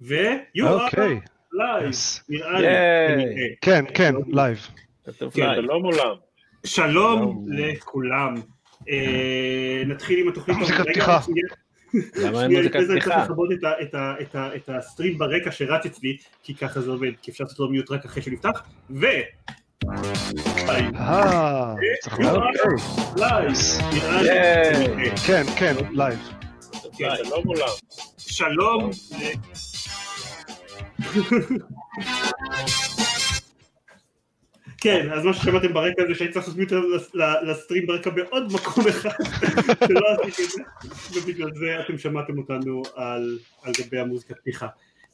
ויו, אוקיי. live, yes. נראה לי. כן, כן, live. כתוב כן, live. שלום עולם. שלום. לכולם. אה, נתחיל עם התוכנית. מוזיקת רגע, פתיחה. למה אין מוזיקת אני צריך פתיחה? לכבות את ה stream ברקע שרץ אצלי, כי ככה זה עובד, כי אפשר לעשות לו mute רק אחרי שנפתח, ו... אה. כן, כן, live. כן. שלום עולם. שלום. ל- כן, אז מה ששמעתם ברקע זה שהייתי צריך לעשות mute ל- ל- ל stream ברקע בעוד מקום אחד, שלא עשיתי את זה, ובגלל זה אתם שמעתם אותנו על על גבי המוזיקת פתיחה.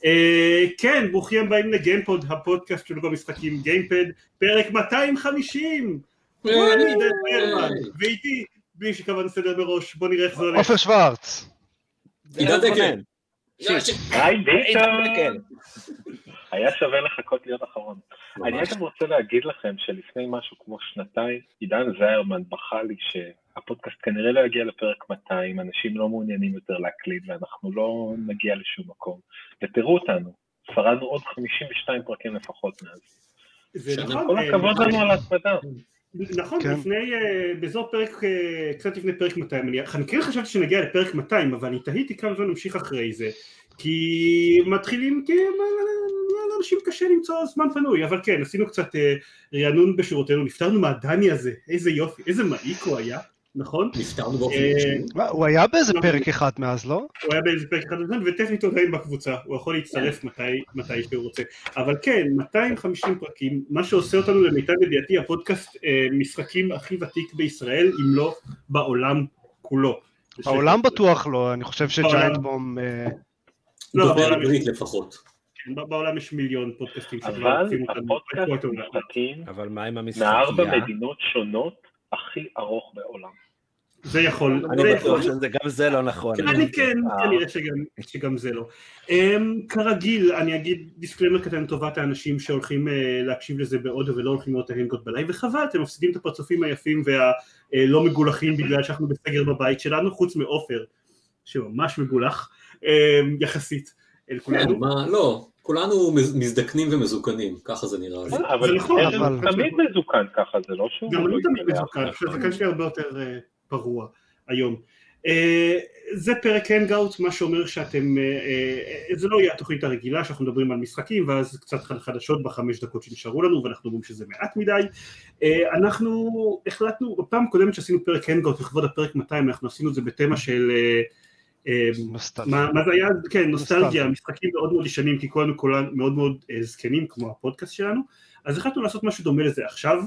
אה, כן, ברוכים הבאים ל GamePod, הפודקאסט של אתר המשחקים GamePad, פרק 250! אני עידן פרמן, ואיתי, בלי שקבענו סדר מראש, בוא נראה איך זה הולך. עופר שוורץ. עידן דקל. היה שווה לחכות להיות אחרון. אני גם רוצה להגיד לכם שלפני משהו כמו שנתיים, עידן זיירמן בכה לי שהפודקאסט כנראה לא יגיע לפרק 200, אנשים לא מעוניינים יותר להקליד ואנחנו לא נגיע לשום מקום. ותראו אותנו, שרדנו עוד 52 פרקים לפחות מאז. זה. נכון, כל אה, הכבוד נכון. לנו על ההתמדה. נכון, כן. לפני, אה, באזור פרק, אה, קצת לפני פרק 200, אני, אני כן חשבתי שנגיע לפרק 200, אבל אני תהיתי כמה זמן נמשיך אחרי זה, כי מתחילים, כי לאנשים קשה למצוא זמן פנוי, אבל כן, עשינו קצת אה, רענון בשורותינו, נפטרנו מהדני הזה, איזה יופי, איזה מעיק הוא היה, נכון? נפטרנו באופן אה, רשמי. מה, הוא היה באיזה. פרק אחד מאז, לא? הוא היה באיזה פרק אחד בזמן, וטכנית הוא עדיין בקבוצה, הוא יכול להצטרף מתי, מתי שהוא רוצה. אבל כן, 250 פרקים, מה שעושה אותנו למיטב ידיעתי הפודקאסט אה, משחקים הכי ותיק בישראל, אם לא בעולם כולו. העולם בטוח לא, אני חושב שג'יינט. בום... אה, לא, דובר בעולם יש- עברית לפחות. כן, בעולם יש מיליון פודקאסטים שכבר אבל עושים. משחקים אבל מה עם מארבע? מדינות שונות הכי ארוך בעולם. זה יכול, אני זה בטוח יכול. שזה גם זה לא נכון. אני כן, אה. כנראה שגם, שגם זה לא. Um, כרגיל, אני אגיד דיסקלמר קטן לטובת האנשים שהולכים uh, להקשיב לזה באודיו ולא הולכים לראות את ההנגות בלייב, וחבל, אתם מפסידים את הפרצופים היפים והלא מגולחים בגלל שאנחנו בסגר בבית שלנו, חוץ מעופר, שממש מגולח, יחסית אל כן, כולנו. מה, לא, כולנו מז- מזדקנים ומזוקנים, ככה זה נראה לי. אבל נכון, ארז אבל- תמיד מזוקן ככה, זה לא שהוא גם לא אני תמיד. מזוקן, שהזקן שלי הרבה יותר אה, פרוע היום. אה, זה פרק הנגאוט, מה שאומר שאתם, אה, זה לא יהיה התוכנית הרגילה שאנחנו מדברים על משחקים ואז קצת חדשות בחמש דקות שנשארו לנו ואנחנו אומרים שזה מעט מדי. אנחנו החלטנו, בפעם הקודמת שעשינו פרק הנגאוט לכבוד הפרק 200 אנחנו עשינו את זה בתמה של נוסטלגיה. מה, מה זה היה? כן, נוסטלגיה, נוסטלגיה. משחקים מאוד מאוד ישנים, כי כולנו כולנו מאוד מאוד אה, זקנים, כמו הפודקאסט שלנו, אז החלטנו לעשות משהו דומה לזה עכשיו.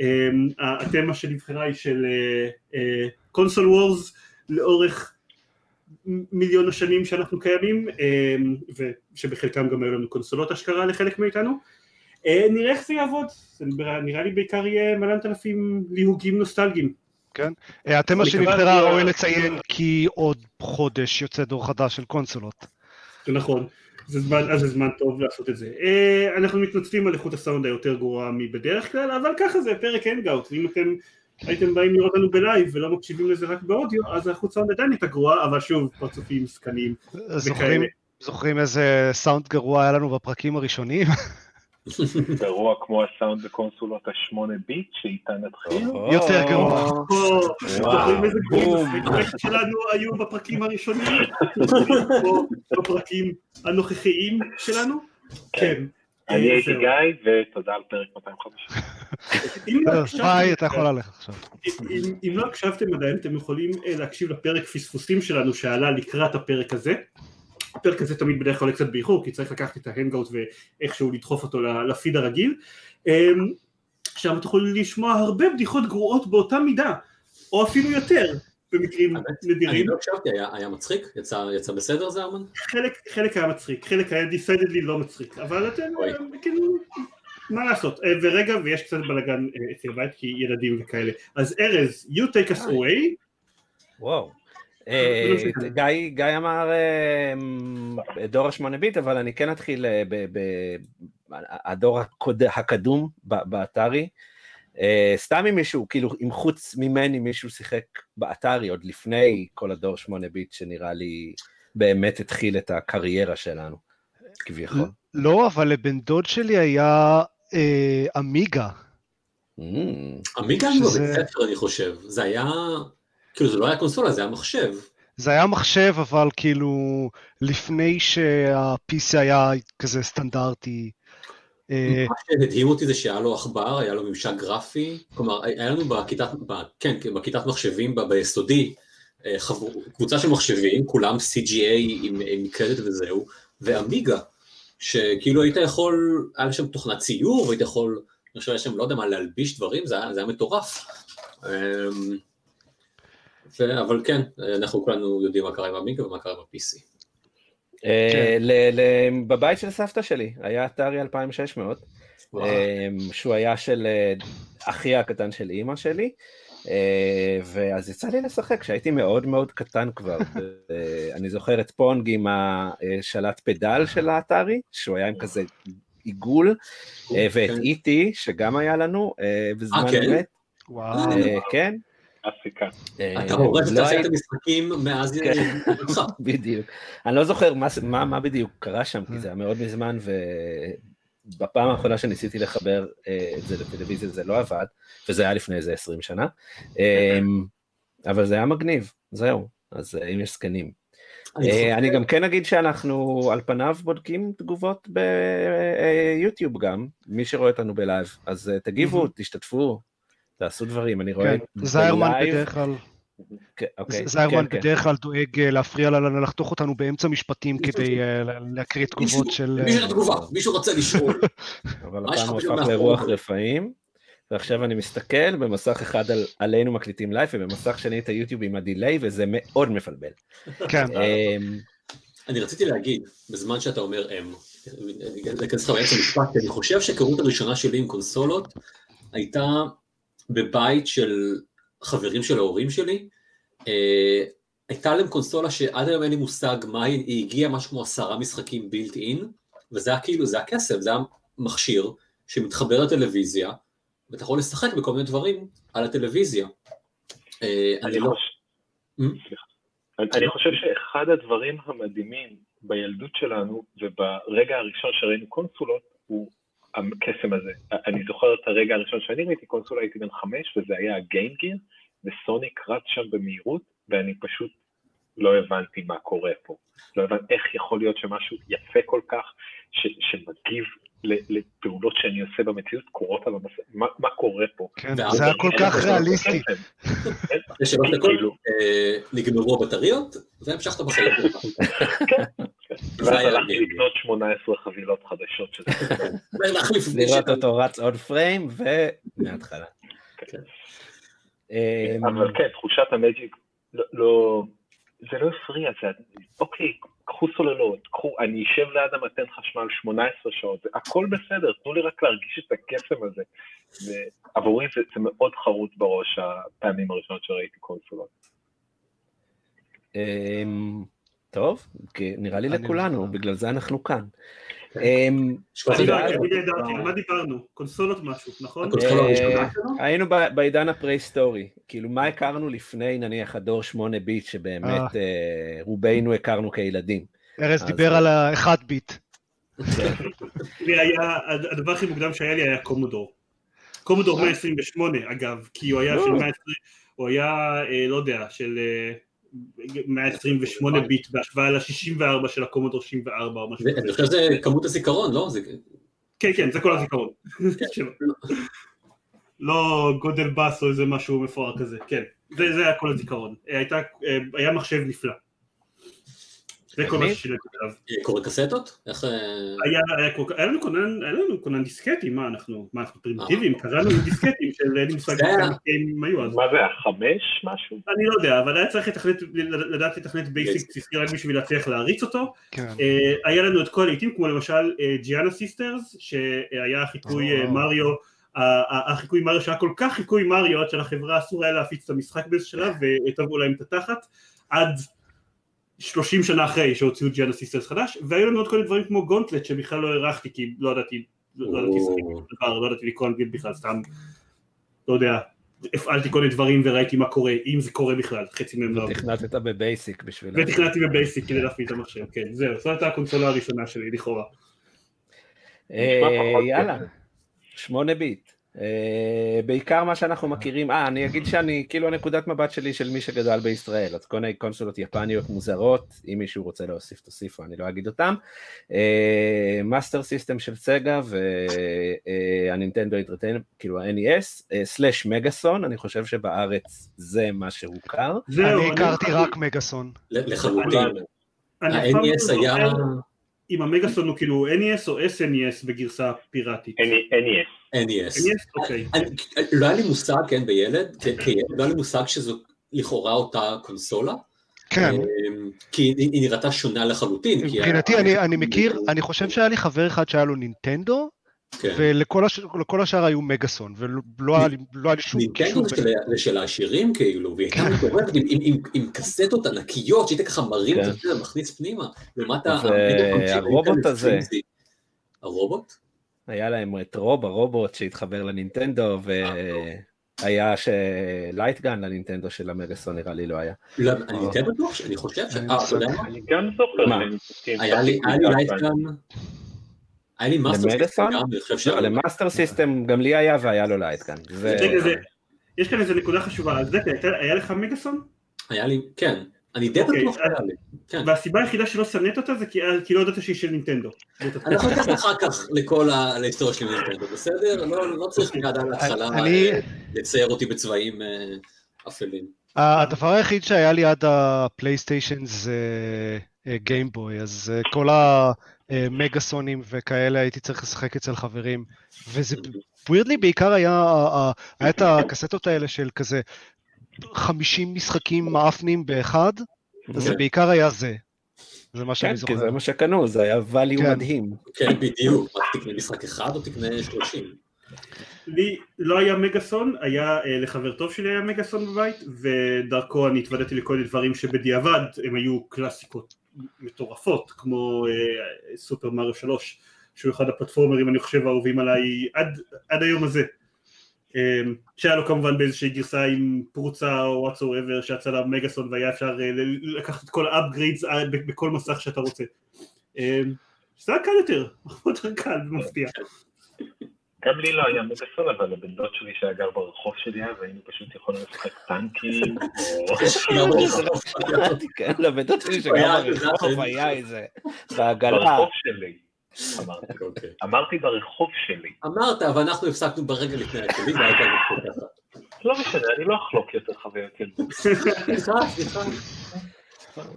אה, התמה שנבחרה היא של קונסול וורס לאורך מיליון השנים שאנחנו קיימים, אה, ושבחלקם גם היו לנו קונסולות השכרה לחלק מאיתנו. אה, נראה איך זה יעבוד, נראה לי בעיקר יהיה מלנת אלפים ליהוגים נוסטלגיים. אה, התמה אני שנבחרה ראוי לציין כי עוד חודש יוצא דור חדש של קונסולות. זה נכון, זה זמן, אז זה זמן טוב לעשות את זה. אה, אנחנו מתנצלים על איכות הסאונד היותר גרועה מבדרך כלל, אבל ככה זה פרק Hangout, ואם אתם הייתם באים לראות לנו ב live ולא מקשיבים לזה רק באודיו, אז האיכות סאונד עדיין הייתה גרועה, אבל שוב, פרצופים זקנים. זוכרים איזה סאונד גרוע היה לנו בפרקים הראשונים? גרוע כמו הסאונד בקונסולות השמונה ביט שאיתה נתחיל. יותר גרוע. זוכרים איזה. הספקטים שלנו היו בפרקים הראשונים? בפרקים הנוכחיים שלנו? כן. אני אה, הייתי. גיא, ותודה על פרק 250. אם לא הקשבתם- ביי, אתה יכול ללכת עכשיו. אם, אם לא הקשבתם עדיין אתם יכולים אה, להקשיב לפרק פספוסים שלנו שעלה לקראת הפרק הזה. הפרק הזה תמיד בדרך כלל קצת באיחור כי צריך לקחת את ההנגאוט ואיכשהו לדחוף אותו לפיד הרגיל. אמ, עכשיו אתם יכולים לשמוע הרבה בדיחות גרועות באותה מידה או אפילו יותר במקרים האמת, אני נדירים. לא הקשבתי, היה- היה מצחיק? יצא יצא בסדר זה ארמן? חלק, חלק היה מצחיק, חלק היה decidedly לא מצחיק, אבל אתם. אה, כאילו, מה לעשות, אה, ורגע, ויש קצת בלאגן אה, אצל הבית כי ילדים וכאלה. אז ארז, you take us away. וואו. אה, גיא, אמר אה, דור השמונה ביט, אבל אני כן אתחיל אה, ב- ב- הדור הקוד- הקדום ב- באתרי. סתם אם מישהו, כאילו, אם חוץ ממני מישהו שיחק באתרי עוד לפני כל הדור שמונה ביט, שנראה לי באמת התחיל את הקריירה שלנו. כביכול. לא, אבל לבן דוד שלי היה אה, עמיגה. Mm. היה בבית ספר, אני חושב. זה היה... כאילו, זה לא היה קונסולה, זה היה מחשב. זה היה מחשב, אבל כאילו, לפני שה-PC היה כזה סטנדרטי. אה, מה שהדהים אותי זה שהיה לו עכבר, היה לו ממשק גרפי, כלומר, היה לנו בכיתת, כן, בכיתת מחשבים ביסודי, אה, קבוצה של מחשבים, כולם CGA עם, עם קרדיט וזהו, ועמיגה, שכאילו היית יכול, היה שם תוכנת ציור, והיית יכול, אני חושב, היה שם, לא יודע מה, להלביש דברים, זה היה, זה היה מטורף. ו, אבל כן, אנחנו כולנו יודעים מה קרה עם עמיגה ומה קרה ב-PC. אה, ל- ל- בבית של סבתא שלי היה אתרי 2600, וואו. אמ, שהוא היה של אה, אחי הקטן של אימא שלי, אה, ואז יצא לי לשחק כשהייתי מאוד מאוד קטן כבר. אה, אני זוכר את פונג עם השלט פדל של האתרי, שהוא היה עם כזה עיגול, אה, ואת כן. איטי, שגם היה לנו אה, בזמן אה, כן? אמת. וואו. אה, כן. קלאסיקה. אה, אתה הורס את לא תעשיית הייתי- המשחקים מאז כן. בדיוק. אני לא זוכר מה, בדיוק קרה שם, כי זה היה מאוד מזמן, ובפעם האחרונה שניסיתי לחבר אה, את זה לטלוויזיה זה לא עבד, וזה היה לפני איזה 20 שנה, אה, אבל זה היה מגניב, זהו, אז אה, אם יש זקנים. אני אה, גם כן אגיד שאנחנו על פניו בודקים תגובות ביוטיוב גם, מי שרואה אותנו בלייב, אז אה, תגיבו, תשתתפו, תעשו דברים, אני רואה כן, זיירמן בדרך כלל, כן, אוקיי, זיירמן כן, כן. בדרך כלל דואג אה, להפריע לנו, לחתוך אותנו באמצע משפטים כדי אה, להקריא תגובות של... מישהו אה, תגובה, מישהו רוצה לשאול. אבל יש הפעם הוא הפך? לרוח רפאים, ועכשיו אני מסתכל במסך אחד על, עלינו מקליטים live, ובמסך שני את ה YouTube עם ה delay, וזה מאוד מבלבל. כן, אמ, אני רציתי להגיד, בזמן שאתה אומר אם, להיכנס לך באמצע המשפט, כי אני חושב שההיכרות הראשונה שלי עם קונסולות הייתה בבית של חברים של ההורים שלי. אה, הייתה להם קונסולה שעד היום אין לי מושג מה היא, היא הגיעה משהו כמו עשרה משחקים בילט אין, וזה היה כאילו, זה היה כסף, זה היה מכשיר שמתחבר לטלוויזיה, ואתה יכול לשחק בכל מיני דברים על הטלוויזיה. אה, אני אני לא... Hmm? אני- אני חושב שאחד הדברים המדהימים בילדות שלנו, וברגע הראשון שראינו קונסולות, הוא הקסם הזה. אני זוכר את הרגע הראשון שאני ראיתי קונסולה, הייתי בן חמש, וזה היה הגיימגיר, וסוניק רץ שם במהירות, ואני פשוט לא הבנתי מה קורה פה. לא הבנתי איך יכול להיות שמשהו יפה כל כך, ש, שמגיב ל- לפעולות שאני עושה במציאות, קורות על המסך, מה, מה קורה פה? כן, זה היה כל כך ריאליסטי. אחרי שלוש דקות כאילו. אה, נגמרו הבטריות, והמשכת בחיים. ואז הלכתי. לקנות 18 חבילות חדשות שזה לראות אותו רץ עוד פריים, ומההתחלה. כן. אמ, אבל כן, תחושת המג'יק, לא, לא, זה לא הפריע, זה, אוקיי, קחו סוללות, קחו, אני אשב ליד המתן חשמל 18 שעות, הכל בסדר, תנו לי רק להרגיש את הקסם הזה. ועבורי זה, זה מאוד חרוט בראש הפעמים הראשונות שראיתי קונסולות. אמ, טוב, נראה לי לכולנו. בגלל זה אנחנו כאן. אמ, ידעתי, על מה דיברנו? קונסולות משהו, נכון? אה? היינו בעידן הפרה-היסטורי, כאילו מה הכרנו לפני נניח הדור 8 ביט שבאמת אה, רובנו הכרנו כילדים. ארז דיבר על האחד ביט. היה, הדבר הכי מוקדם שהיה לי היה קומודור. קומודור 128 אגב, כי הוא היה של 120, הוא היה, אה, לא יודע, של אה, 128 ביט בהשוואה ל-64 של הקומודור 64 או משהו כזה. חושב שזה כמות הזיכרון, לא? כן, כן, זה כל הזיכרון. שלו. לא גודל בס או איזה משהו מפואר כזה, כן. זה היה כל הזיכרון. אה, אה, היה מחשב נפלא. זה כל מה. ששילמתי עליו. קורא קסטות? איך... אה, היה, לנו כונן, היה לנו כונן דיסקטים, מה אנחנו, מה אנחנו פרימיטיביים, קראנו עם דיסקטים של אין לי מושג הם היו אז, מה זה, החמש משהו? אני לא יודע, אבל היה צריך לתכנת, לדעת לתכנת BASIC בסיסי רק בשביל להצליח להריץ אותו, כן. אה, היה לנו את כל ההיטים, כמו למשל Giana Sisters, שהיה חיקוי אה. מריו, החיקוי מריו שהיה כל כך חיקוי מריו, עד שלחברה אסור היה להפיץ את המשחק באיזה שלב, ותבעו להם את התחת, עד 30 שנה אחרי שהוציאו Giana Sisters חדש, והיו לנו עוד כל מיני דברים כמו Gauntlet, שבכלל לא הערכתי, כי לא ידעתי, לא ידעתי לשחק. דבר, לא ידעתי לקרוא אנגלית בכלל, סתם, לא יודע, הפעלתי כל מיני דברים וראיתי מה קורה, אם זה קורה בכלל, חצי מהם לא. תכנתת בבייסיק בשביל... ותכנתי בבייסיק כדי להפעיל את המחשב, כן, זהו, זאת הייתה הקונסולה הראשונה שלי, לכאורה. אה, יאללה, שמונה ביט. Uh, בעיקר מה שאנחנו מכירים, אה, אני אגיד שאני, כאילו הנקודת מבט שלי של מי שגדל בישראל, אז כל מיני קונסולות יפניות מוזרות, אם מישהו רוצה להוסיף תוסיפו, אני לא אגיד אותם, Master אה, System של Sega וה Nintendo אה, Entertainment, כאילו ה-NES, slash מגאסון, אני חושב שבארץ זה מה שהוכר. אני הכרתי רק מגאסון. לחלוטין. ה-NES היה... אם המגאסון הוא כאילו NES או SNES בגרסה פיראטית? NES. NES. NES? אוקיי. לא היה לי מושג, כן, בילד, כילד, לא היה לי מושג שזו לכאורה אותה קונסולה. כן. כי היא נראתה שונה לחלוטין. מבחינתי, אני מכיר, אני חושב שהיה לי חבר אחד שהיה לו נינטנדו, כן. ולכל השאר היו מגאסון, ולא היה לי שום קישור. נינטנדו זה של העשירים כאילו, והיא הייתה מטורפת עם קסטות ענקיות, שהיית ככה מרים את זה, מכניס פנימה, לעומת הרובוט הזה. הרובוט? היה להם את רוב, הרובוט שהתחבר לנינטנדו, והיה light gun ל Nintendo של המגאסון נראה לי לא היה. אני די בטוח, אני חושב ש... אני גם זוכר. היה לי light gun. היה לי Master System גם, אני חושב ש... ל Master System גם לי היה והיה לו light gun. יש כאן איזה נקודה חשובה, אז דקה, היה לך מגאסון? היה לי, כן. אני די בטוח שהיה לי. והסיבה היחידה שלא שנאת אותה זה כי לא ידעת שהיא של נינטנדו. אני יכול לתת אחר כך לכל ההיסטוריה של נינטנדו, בסדר? לא צריך מיד על ההתחלה לצייר אותי בצבעים אפלים. הדבר היחיד שהיה לי עד הפלייסטיישן זה גיימבוי, אז כל ה... מגאסונים וכאלה, הייתי צריך לשחק אצל חברים. וזה ווירדלי בעיקר היה, היה את הקסטות האלה של כזה 50 משחקים מאפנים באחד, זה בעיקר היה זה. זה מה שאני זוכר. כן, כי זה מה שקנו, זה היה value מדהים. כן, בדיוק, תקנה משחק אחד או תקנה 30. לי לא היה מגאסון, היה לחבר טוב שלי היה מגאסון בבית, ודרכו אני התוודעתי לכל מיני דברים שבדיעבד הם היו קלאסיקות מטורפות כמו uh, סופר מריו 3 שהוא אחד הפלטפורמרים אני חושב האהובים עליי עד, עד היום הזה. um, שהיה לו כמובן באיזושהי גרסה עם פרוצה או what's ever שיצא לה מגאסון והיה אפשר uh, לקחת את כל האפגרידס uh, בכל מסך שאתה רוצה. זה היה קל יותר, מאוד קל ומפתיע גם לי לא היה מגאסון, אבל לבן דוד שלי שהיה גר ברחוב שלי אז היינו פשוט יכולים לשחק טנקים, או... לבן דוד שלי שגר ברחוב היה איזה, בעגלה. ברחוב שלי. אמרתי ברחוב שלי. אמרת, אבל אנחנו הפסקנו ברגע לפני הכלים, לא משנה, אני לא אחלוק יותר חוויות ילדות. סליחה, סליחה.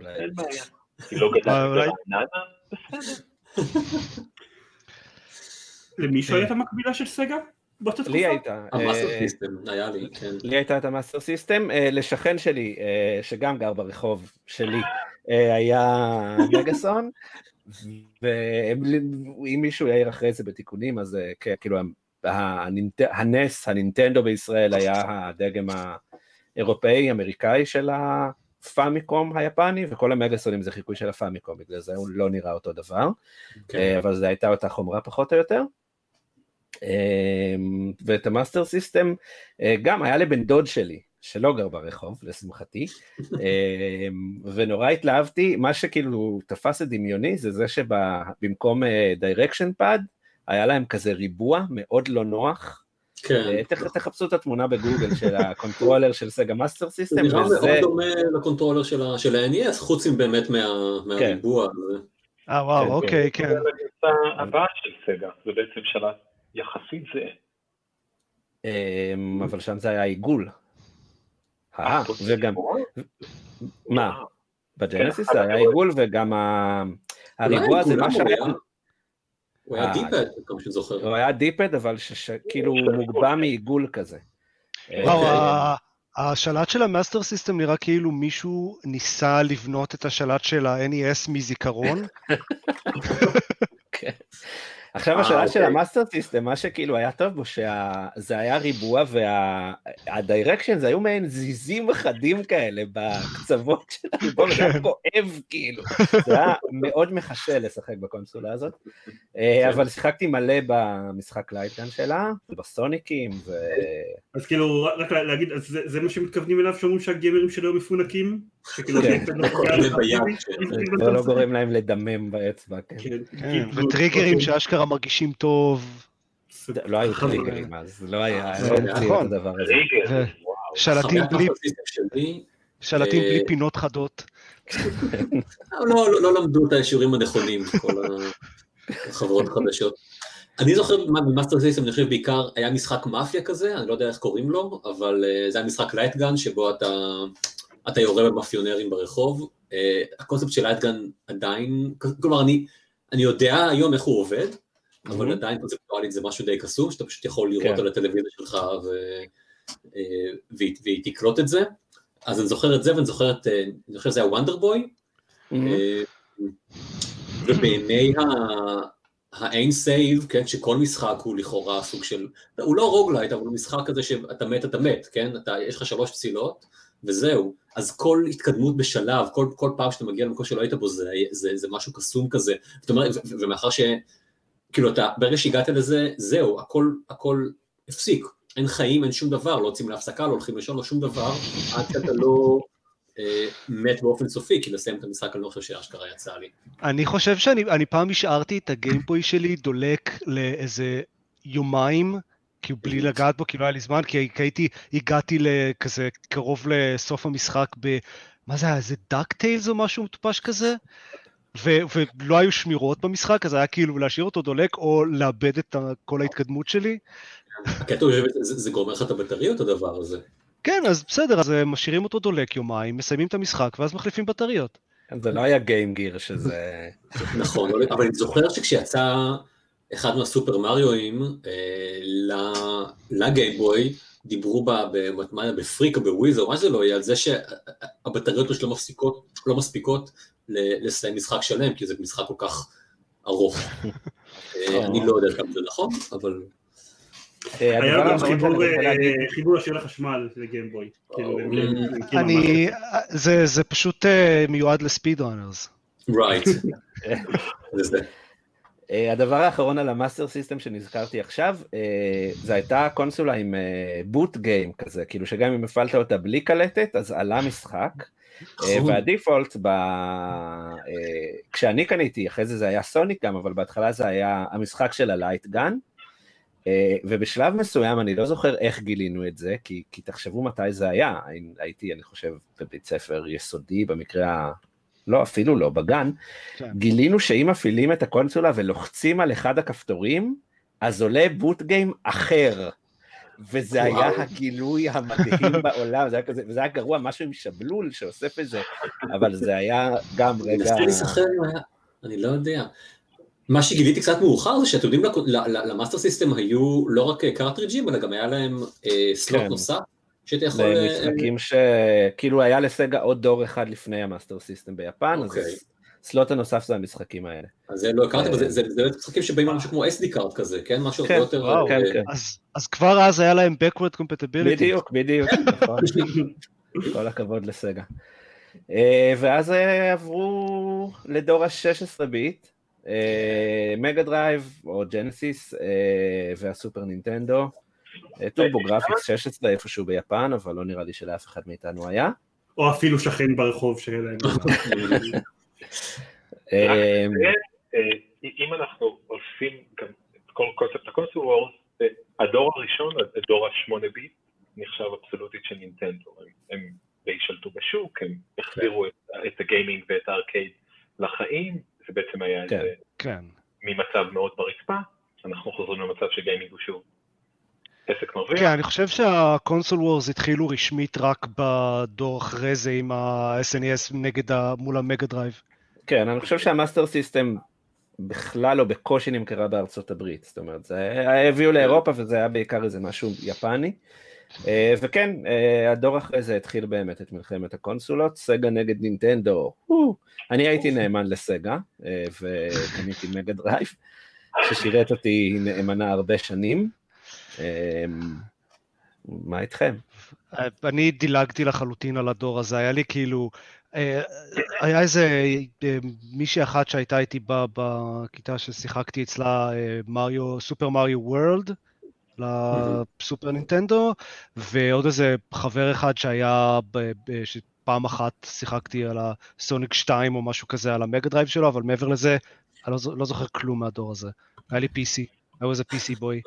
אין בעיה. אני לא גדלתי ברעננה? בסדר. למישהו הייתה המקבילה של Sega? באותה תקופה? לי הייתה. ה Master System, היה לי, כן. לי הייתה את ה Master System, לשכן שלי, שגם גר ברחוב שלי, היה מגאסון, ואם מישהו יעיר אחרי זה בתיקונים, אז כאילו ה NES, ה Nintendo בישראל היה הדגם האירופאי, אמריקאי של ה Famicom היפני, וכל המגאסונים זה חיקוי של ה Famicom, בגלל זה הוא לא נראה אותו דבר, אבל זו הייתה אותה חומרה פחות או יותר. ואת ה Master System גם היה לבן דוד שלי שלא גר ברחוב לשמחתי ונורא התלהבתי מה שכאילו תפס את דמיוני זה זה שבמקום direction pad היה להם כזה ריבוע מאוד לא נוח. כן. תחפשו את התמונה בגוגל של ה controller של סגה מאסטר סיסטם. זה מאוד דומה ל controller של ה-NES חוץ מבין מהריבוע. אה וואו אוקיי כן. זה הבאה של סגה זה בעצם שלט יחסית זה. אבל שם זה היה עיגול. אה, וגם... מה? בג'נסיס זה היה עיגול וגם הריבוע זה מה שהיה... הוא היה D-pad, כמו שזוכר. הוא היה D-pad, אבל כאילו מוגבה מעיגול כזה. וואו, השלט של המאסטר סיסטם נראה כאילו מישהו ניסה לבנות את השלט של ה-NES מזיכרון. עכשיו אה, השאלה של אוקיי. המאסטר סיסטם, מה שכאילו היה טוב בו, שזה היה ריבוע וה directions היו מעין זיזים חדים כאלה בקצוות של הריבוע, וזה היה כואב כאילו. זה היה מאוד מחשל לשחק בקונסולה הזאת. אה, אבל שיחקתי מלא במשחק לייטגן שלה, ובסוניקים, ו... אז כאילו, רק לה- להגיד, זה- זה מה שמתכוונים אליו שאומרים שהגיימרים שלו היו מפונקים? שכאילו, כן. זה לא? כן. זה לא גורם להם לדמם באצבע, כן. כן, וטריגרים שאשכרה מרגישים טוב. לא היו. טריגרים אז, לא היה, אה, לא נכון. שלטים בלי, שלטים אה, בלי פינות חדות. לא, לא, לא למדו את השיעורים הנכונים, כל החברות החדשות. אני זוכר מה במאסטר סיסטם, אני חושב בעיקר היה משחק מאפיה כזה, אני לא יודע איך קוראים לו, אבל אה, זה היה משחק light gun שבו אתה, אתה יורה במאפיונרים ברחוב. הקונספט של light gun עדיין, כלומר אני, אני יודע היום איך הוא עובד, אבל Mhm. עדיין קונספטואלית זה משהו די קסום, שאתה פשוט יכול לראות כן. על הטלוויזיה שלך ו, אה, והיא, תקלוט את זה. אז אני זוכר את זה, ואני זוכר את, אה, אני חושב שזה היה וונדר בוי, אה, ובימי ה- האין save, כן, שכל משחק הוא לכאורה סוג של, הוא לא roguelite, אבל הוא משחק כזה שאתה מת, אתה מת, כן, אתה, יש לך שלוש פסילות, וזהו. אז כל התקדמות בשלב, כל, כל פעם שאתה מגיע למקום שלא היית בו, זה, זה, זה משהו קסום כזה. זאת אומרת, ומאחר ש... כאילו, אתה, ברגע שהגעת לזה, זהו, הכל, הכל הפסיק. אין חיים, אין שום דבר, לא יוצאים להפסקה, לא הולכים לישון, לא שום דבר, עד שאתה לא אה, מת באופן סופי, כי לסיים את המשחק אני לא חושב שאשכרה יצא לי. אני חושב שאני אני פעם השארתי את הגיימבוי שלי דולק לאיזה יומיים, כאילו בלי לגעת בו, כי לא היה לי זמן, כי הייתי, הגעתי לכזה קרוב לסוף המשחק ב... מה זה היה, איזה דאק טיילס או משהו מטופש כזה? ו- ולא היו שמירות במשחק, אז היה כאילו להשאיר אותו דולק או לאבד את כל ההתקדמות שלי. הקטע הוא שזה זה גומר לך את הבטריות הדבר הזה. כן, אז בסדר, אז אה, משאירים אותו דולק יומיים, מסיימים את המשחק, ואז מחליפים בטריות. זה לא היה גיים גיר שזה... נכון, אבל- אבל אני זוכר שכשיצא אחד מהסופר מריואים אה, ל- לגיימבוי, דיברו ב- ב- מה זה, בפריק או בוויז או מה שזה לא יהיה, על זה שהבטריות פשוט לא מפסיקות, לא מספיקות ל- לסיים משחק שלם, כי זה משחק כל כך ארוך. אה, אני לא יודע כמה זה נכון, אבל... אה, היה הדבר גם חיבור, אה, ישיר לחשמל לגיימבוי. כאילו, זה, זה פשוט אה, מיועד ל speed runners. Right. אה, הדבר האחרון על המאסטר סיסטם שנזכרתי עכשיו, אה, זה הייתה קונסולה עם boot game כזה, כאילו שגם אם הפעלת אותה בלי קלטת, אז עלה משחק. אה, נכון. והדיפולט, ב... אה, כשאני קניתי, אחרי זה זה היה סוניק גם, אבל בהתחלה זה היה המשחק של הלייט גן, אה, ובשלב מסוים, אני לא זוכר איך גילינו את זה, כי, כי תחשבו מתי זה היה, הייתי, אני חושב, בבית ספר יסודי, במקרה. לא, אפילו לא, בגן, כן. גילינו שאם מפעילים את הקונסולה ולוחצים על אחד הכפתורים, אז עולה בוט גיים אחר. וזה היה וואו. הגילוי המדהים בעולם, זה היה כזה, וזה היה גרוע, משהו עם שבלול שאוסף את זה, אבל זה היה גם רגע... היה, אני לא יודע. מה שגיליתי קצת מאוחר זה שאתם יודעים, למאסטר סיסטם היו לא רק קרטריג'ים, אלא גם היה להם אה, slot כן. נוסף, שהיית יכול... זה אה, שכאילו היה לסגה עוד דור אחד לפני המאסטר סיסטם ביפן, אז אוקיי. ה slot הנוסף זה המשחקים האלה. אז זה לא הכרתי, אה. אבל זה- זה זה משחקים שבאים על משהו כמו SD card כזה, כן? משהו הרבה כן, יותר... וואו, כן, אה, כן. אז, כבר אז היה להם backward compatibility. בדיוק, בדיוק, נכון. כל הכבוד לסגה. אה, ואז אה, עברו לדור ה-16 ביט, מגה דרייב או ג'נסיס אה, והסופר נינטנדו. אה, טורבו גרפיקס 16 איפשהו ביפן, אבל לא נראה לי שלאף אחד מאיתנו היה. או אפילו שכן ברחוב שהיה להם. אה, אה, אם אנחנו עושים גם את כל קונספט ה console wars, הדור הראשון, הדור השמונה ביט, נחשב אבסולוטית של נינטנדו. הם- די שלטו בשוק, הם החזירו את- את ה gaming ואת הארקייד לחיים, זה בעצם היה כן. כן. ממצב מאוד ברצפה, אנחנו חוזרים למצב ש gaming הוא שוב עסק מרוויח. כן, אני חושב שה console wars התחילו רשמית רק בדור אחרי זה עם ה-SNES נגד ה... מול המגה דרייב. כן, אני חושב שהמאסטר סיסטם בכלל לא בקושי נמכרה בארצות הברית, זאת אומרת, זה הביאו לאירופה וזה היה בעיקר איזה משהו יפני. אה, וכן, אה, הדור אחרי זה התחיל באמת את מלחמת הקונסולות, סגה נגד נינטנדו, אני הייתי נאמן לסגה, וקניתי מגה דרייב. ששירת אותי נאמנה הרבה שנים. אמ, מה איתכם? אני דילגתי לחלוטין על הדור הזה, היה לי כאילו, אה, היה איזה אה, מישהי אחת שהייתה איתי בכיתה ששיחקתי אצלה אה, מריו, סופר מריו וורלד, לסופר נינטנדו, ועוד איזה חבר אחד שהיה, שפעם אחת שיחקתי על הסוניק 2 או משהו כזה על המגה דרייב שלו, אבל מעבר לזה, אני לא, לא זוכר כלום מהדור הזה. היה לי PC, היה איזה PC boy.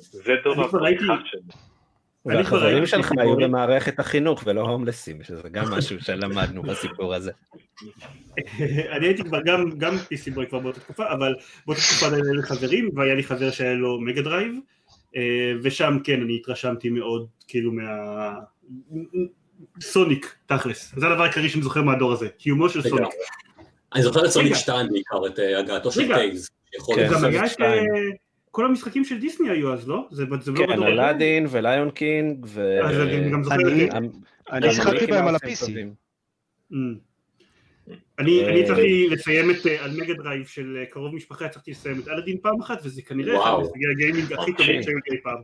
זה דור הפריחה שלי. והחברים שלך היו במערכת החינוך ולא הומלסים, שזה גם משהו שלמדנו בסיפור הזה. אני הייתי כבר גם PC boy כבר באותה תקופה, אבל באותה תקופה היו לי חברים, והיה לי חבר שהיה לו מגה דרייב, אה, ושם כן, אני התרשמתי מאוד, כאילו מה... סוניק, תכלס. זה הדבר העיקרי שאני זוכר מהדור הזה, קיומו של סוניק. אני זוכר את סוניק 2 בעיקר, את אה, הגעתו של טיילז. גם היה את... כל המשחקים של דיסני היו אז, לא? זה, זה לא כן, אלאדין וליון קינג ו... אז אני גם זוכר... אני שיחקתי בהם על ה-PC. Mm. אני הצלחתי לסיים את, על מגה דרייב של קרוב משפחה, הצלחתי לסיים את אלאדין פעם אחת, וזה כנראה אחד מהישגי ה gaming הכי טובים שהיו אי פעם.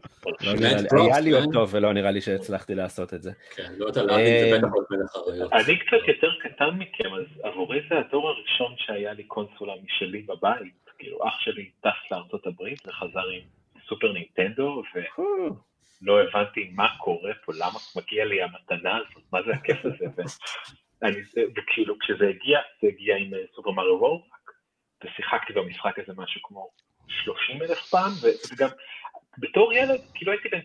לא היה לי אותו ולא נראה לי שהצלחתי לעשות את זה. כן, לא את אלאדין, זה בטח עוד מלך האריות. אני קצת יותר קטן מכם, אז עבורי זה הדור הראשון שהיה לי קונסולה משלי בבית. כאילו אח שלי טס לארצות הברית וחזר עם סופר נינטנדו ולא הבנתי מה קורה פה, למה מגיע לי המתנה הזאת, מה זה הכיף הזה, ואני, וכאילו כשזה הגיע, זה הגיע עם אה, סופר מריו וורק, ושיחקתי במשחק הזה משהו כמו 30 אלף פעם, וגם בתור ילד, כאילו הייתי בן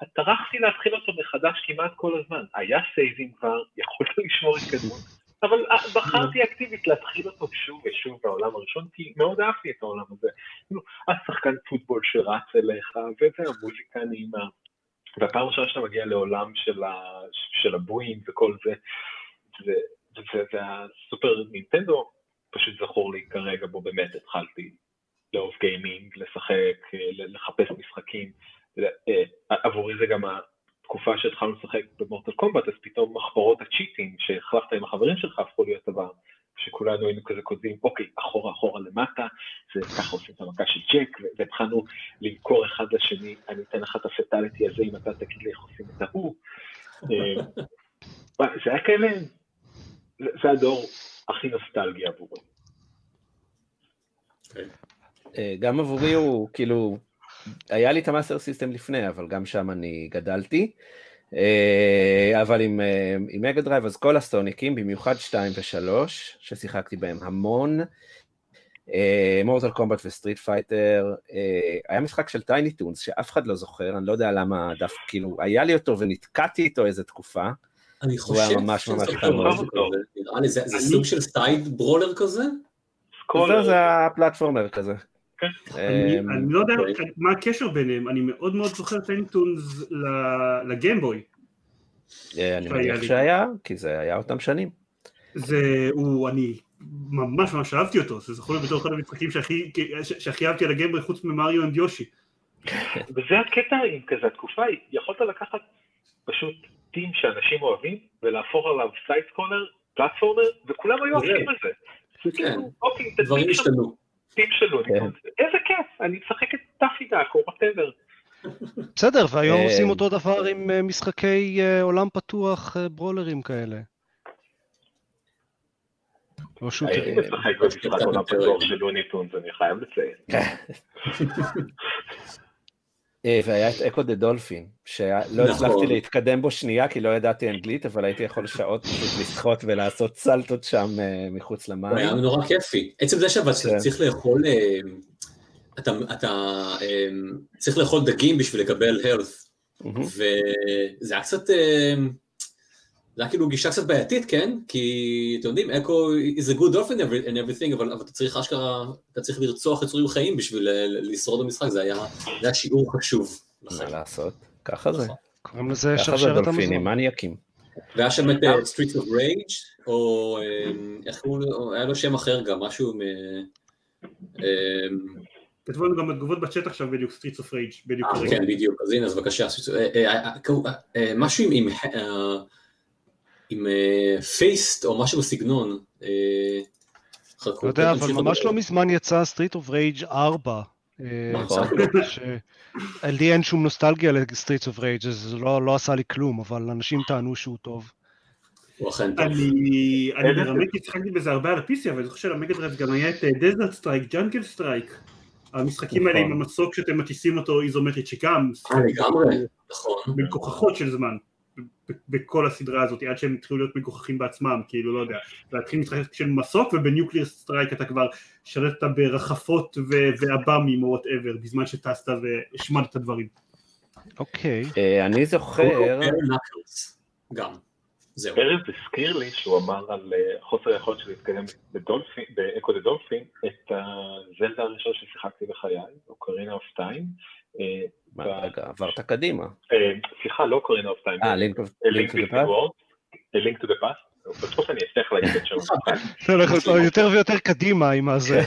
9-10, טרחתי להתחיל אותו מחדש כמעט כל הזמן. היה סייבים כבר, יכולת לשמור התקדמות, אבל אה, בחרתי אקטיבית להתחיל אותו שוב ושוב בעולם הראשון, כי מאוד אהבתי את העולם הזה. כאילו, השחקן פוטבול שרץ אליך, וזה המוזיקה הנעימה. והפעם ראשונה שאתה מגיע לעולם של, ה, של הבואים וכל זה, והסופר נינטנדו פשוט זכור לי כרגע בו באמת התחלתי לאהוב גיימינג, לשחק, לחפש משחקים. אה, עבורי זה גם תקופה שהתחלנו לשחק במורטל קומבט, אז פתאום מחברות הצ'יטים שהחלפת עם החברים שלך הפכו להיות דבר שכולנו היינו כזה כותבים, אוקיי, אחורה אחורה למטה, זה ככה עושים את המכה של ג'ק, והתחלנו למכור אחד לשני, אני אתן לך את ה fatality הזה אם אתה תגיד לי איך עושים את ההוא. אה, זה היה כאלה, זה הדור הכי נוסטלגי עבורי. אה, גם עבורי הוא כאילו היה לי את ה Master System לפני, אבל גם שם אני גדלתי. אה, אבל עם, אה, עם Mega Drive, אז כל הסוניקים, במיוחד 2 ו-3, ששיחקתי בהם המון, Mortal Kombat ו Street Fighter, היה משחק של Tiny Toons שאף אחד לא זוכר, אני לא יודע למה דף, כאילו, היה לי אותו ונתקעתי איתו איזה תקופה. אני חושב שזה ממש ממש חמוד. נראה לי, זה סוג של side ברולר כזה? זה ה platformer כזה. אמ, אני לא יודע אוקיי. מה הקשר ביניהם, אני מאוד מאוד זוכר את Tiny Toons ל Game Boy. אה, אני מניח שהיה, כי זה היה אותם שנים. זה, הוא, אני ממש ממש אהבתי אותו, זה זכור לי בתור אחד המשחקים שהכי אהבתי על ה Game Boy חוץ מ Mario and Yoshi. וזה הקטע עם כזה התקופה, יכולת לקחת פשוט theme שאנשים אוהבים ולהפוך עליו side scroller, platformer, וכולם היו אוהבים על זה. כן, אוקיי, דברים השתנו. טיפ שלו, כן. איזה כיף, אני משחק את Daffy Duck או whatever. בסדר, והיום אה, עושים אותו דבר עם אה, משחקי אה, עולם פתוח ברולרים כאלה. או שוטר. הייתי משחק במשחק עולם פתוח של לוניטונס, אני חייב לציין. אה, והיה את אקו דה דולפין, שלא נכון. הצלחתי להתקדם בו שנייה כי לא ידעתי אנגלית, אבל הייתי יכול שעות פשוט לשחות ולעשות סלטות שם אה, מחוץ למים. היה נורא כיפי. עצם זה שאתה כן. צריך לאכול, אה, אתה צריך לאכול דגים בשביל לקבל health, וזה היה קצת... זה היה כאילו גישה קצת בעייתית, כן? כי אתם יודעים, אקו is a good dolphin and everything, אבל, אבל אתה צריך אשכרה, אתה צריך לרצוח יצורים חיים בשביל לשרוד במשחק, זה היה, זה היה שיעור חשוב. מה לעשות? ככה זה. קוראים לזה שרשרת המזון. מניאקים. והיה שם את Streets of Rage, או um, איך קוראים לו, היה לו שם אחר גם, משהו מ... Um, כתבו לנו גם בתגובות בצ'אט עכשיו בדיוק Streets of Rage, בדיוק. כן, בדיוק, אז הנה, אז בבקשה, משהו עם... עם fist אה, או משהו בסגנון, אתה יודע, אבל ממש לא מזמן יצא Streets of Rage 4. נכון. לי אין שום נוסטלגיה ל Streets of Rage, אז זה לא לא עשה לי כלום, אבל אנשים טענו שהוא טוב. הוא אכן טוב. אני מרמק, שיחקתי בזה הרבה על ה-PC, אבל אני זוכר של Mega Drive גם היה את Desert Strike, Jungle Strike. המשחקים האלה עם נכון. המסוק שאתם מטיסים אותו איזומטרית, שגם אה, לגמרי, נכון. מגוחכות של זמן. בכל הסדרה הזאת, עד שהם התחילו להיות מגוחכים בעצמם, כאילו, לא יודע, להתחיל משחק של מסוק, וב Nuclear Strike אתה כבר שלטת ברחפות ועב"מים או whatever, בזמן שטסת והשמדת דברים. אוקיי. אה, אני זוכר, Knuckles, גם. זהו. ארז הזכיר לי שהוא אמר על אה, חוסר היכולת שלי להתקדם ב Ecco the Dolphin, את הזלדה הראשון ששיחקתי בחיי, Ocarina of Time. מה, רגע, עברת קדימה. סליחה, לא Ocarina of Time. אה, Link Link to the Past? Link to the Past. בסוף אני אצטרך להגיד את אותו יותר ויותר קדימה עם הזה.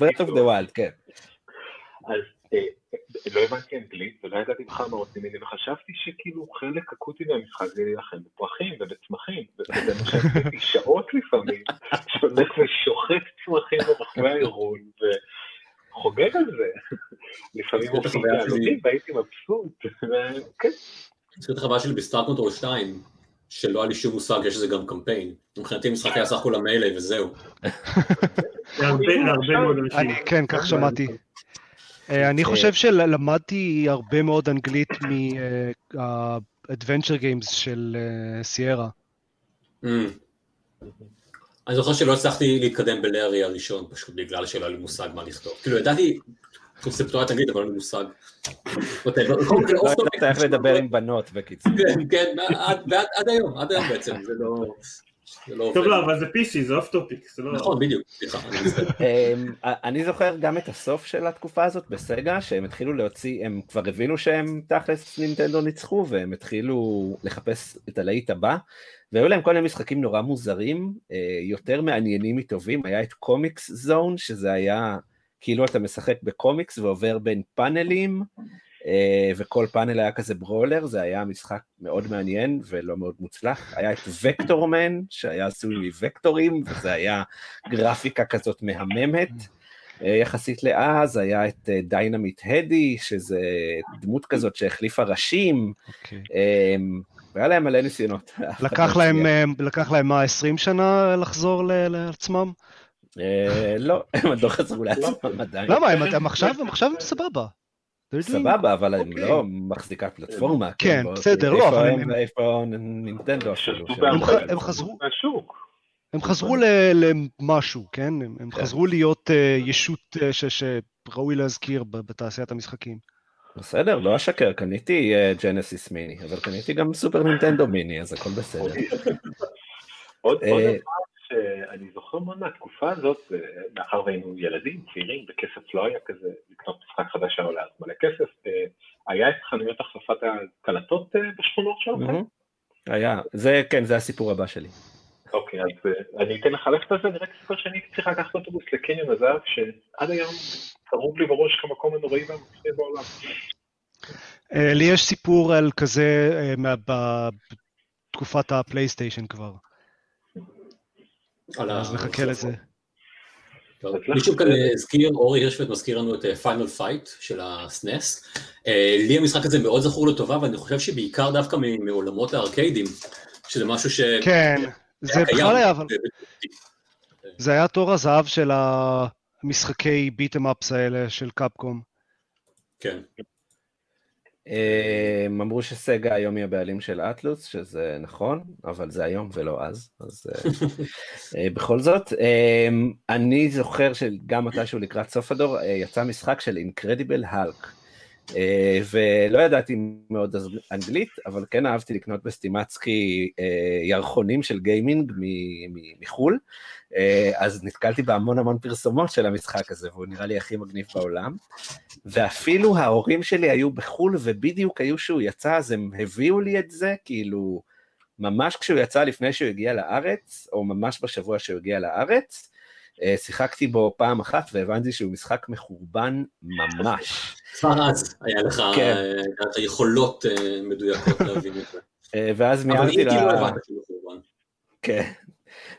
Breath of the Wild, כן. אז אה, לא הבנתי אנגלית ולא ידעתי בכלל מה רוצים ממני וחשבתי שכאילו חלק אקוטי מהמשחק זה להילחם בפרחים ובצמחים וזה מה שעשיתי שעות לפעמים שהולך ושוחט צמחים ברחבי האירון וחוגג על זה. לפעמים שלי. בעלונים והייתי מבסוט. וכן, מזכיר את החוויה שלי ב Star Control 2, שלא היה לי שום מושג, יש לזה גם קמפיין. מבחינתי המשחק היה סך הכל ה melee וזהו. כן, כך שמעתי. אה, אני חושב שלמדתי הרבה מאוד אנגלית מה-adventure games של אה, סיירה. אני זוכר שלא הצלחתי להתקדם בלארי הראשון, פשוט בגלל שלא היה לי מושג מה לכתוב. כאילו ידעתי קונספטואלית אנגלית, אבל לא היה לי מושג. לא ידעת איך לדבר עם בנות, בקיצור. כן, כן, עד היום, עד היום בעצם, זה לא... לא טוב. לא, אבל זה PC, זה off topic, זה לא... נכון, בדיוק, סליחה, אני. אמ, אני זוכר גם את הסוף של התקופה הזאת ב Sega, שהם התחילו להוציא, הם כבר הבינו שהם תכלס נינטנדו ניצחו, והם התחילו לחפש את הלהיט הבא, והיו להם כל מיני משחקים נורא מוזרים, אה, יותר מעניינים מטובים, היה את Comix Zone, שזה היה כאילו אתה משחק בקומיקס ועובר בין פאנלים, אה, וכל פאנל היה כזה brawler, זה היה משחק מאוד מעניין ולא מאוד מוצלח. היה את Vectorman, שהיה עשוי מוקטורים, וזה היה גרפיקה כזאת מהממת. אה, יחסית לאז היה את אה, Dynamite Headdy, שזה דמות כזאת שהחליפה ראשים, אוקיי. אה, והיה להם מלא ניסיונות. לקח להם, אה, לקח להם מה, 20 שנה לחזור לעצמם? אה, לא, הם עוד לא חזרו לעצמם עדיין. למה? הם- הם עכשיו הם עכשיו סבבה. סבבה, אבל הם אוקיי. לא מחזיקת פלטפורמה. כן, בוא- בסדר, לא, איפה אבל הם ואיפה נינטנדו אפילו. הם חזרו-. הם למשהו, כן? הם הם כן. חזרו להיות אה, ישות אה, ש- שראוי להזכיר ב- בתעשיית המשחקים. בסדר, לא אשקר, קניתי אה, ג'נסיס מיני, אבל קניתי גם סופר נינטנדו מיני, אז הכל בסדר. עוד אה, דבר שאני זוכר מאוד מהתקופה הזאת, אה, מאחר והיינו ילדים, צעירים, וכסף לא היה כזה, לקנות משחק חדש היה עולה אז מלא כסף, אה, היה את חנויות החלפת הקלטות אה, בשכונות שלכם? היה, זה, כן, זה הסיפור הבא שלי. אוקיי, אז אה, אני אתן לך ללכת על זה, אני רק זוכר שאני צריך לקחת אוטובוס לקניון הזהב, שעד היום צרוב לי בראש כמקום הנוראי והמפחיד בעולם. אה, לי יש סיפור על כזה אה, מה- בתקופת הפלייסטיישן כבר, אז נחכה לזה. מישהו כאן הזכיר, אורי הרשפט מזכיר לנו את Final Fight של ה SNES. לי המשחק הזה מאוד זכור לטובה, ואני חושב שבעיקר דווקא מעולמות הארקיידים, שזה משהו ש... כן, זה. בכלל היה, אבל זה היה תור הזהב של המשחקי beat 'em ups האלה של Capcom. כן. הם אמרו ש Sega היום היא הבעלים של Atlus, שזה נכון, אבל זה היום ולא אז, אז אה, אה, בכל זאת. אה, אני זוכר שגם מתישהו לקראת סוף הדור אה, יצא משחק של אינקרדיבל האלק. ולא ידעתי מאוד אנגלית, אבל כן אהבתי לקנות בסטימצקי אה, ירחונים של גיימינג מחו"ל, אה, אז נתקלתי בהמון המון פרסומות של המשחק הזה, והוא נראה לי הכי מגניב בעולם. ואפילו ההורים שלי היו בחו"ל, ובדיוק היו שהוא יצא, אז הם הביאו לי את זה, כאילו, ממש כשהוא יצא לפני שהוא הגיע לארץ, או ממש בשבוע שהוא הגיע לארץ, אה, שיחקתי בו פעם אחת והבנתי שהוא משחק מחורבן ממש. כבר אז היה לך כן. אה, את היכולות אה, מדויקות להבין את זה. אה, ואז אבל אם מיהרתי כאילו ל... הבנת שהוא מחורבן. כן.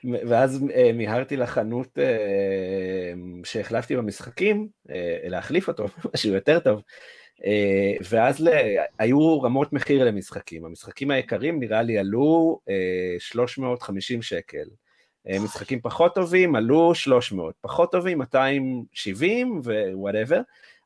ואז אה, מיהרתי לחנות אה, שהחלפתי במשחקים, אה, להחליף אותו, משהו יותר טוב. אה, ואז ל... היו רמות מחיר למשחקים. המשחקים היקרים נראה לי עלו אה, 350 שקל. אה, משחקים פחות טובים עלו 300, פחות טובים 270 ו whatever.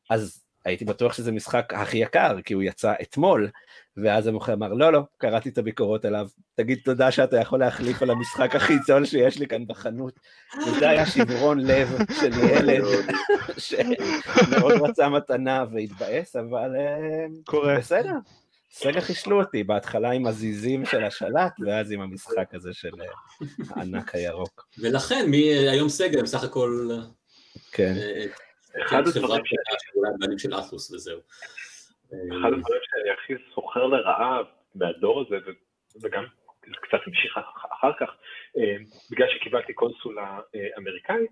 אז הייתי בטוח שזה משחק הכי יקר, כי הוא יצא אתמול, ואז המוכר אמר, לא, לא, קראתי את הביקורות עליו, תגיד תודה שאתה יכול להחליף על המשחק הכי זול שיש לי כאן בחנות. וזה היה שברון לב של ילד שמאוד רצה מתנה והתבאס, אבל אה, קורה. בסדר. סגה חישלו אותי, בהתחלה עם הזיזים של השלט, ואז עם המשחק הזה של אה, הענק הירוק. ולכן, מי היום סגה הם סך הכל כן. אה, אחד חברה הדברים של אטלוס וזהו. אחד הדברים שאני הכי סוחר לרעה מהדור הזה, ו- וגם קצת המשיך אח- אחר כך, אה, בגלל שקיבלתי קונסולה אה, אמריקאית,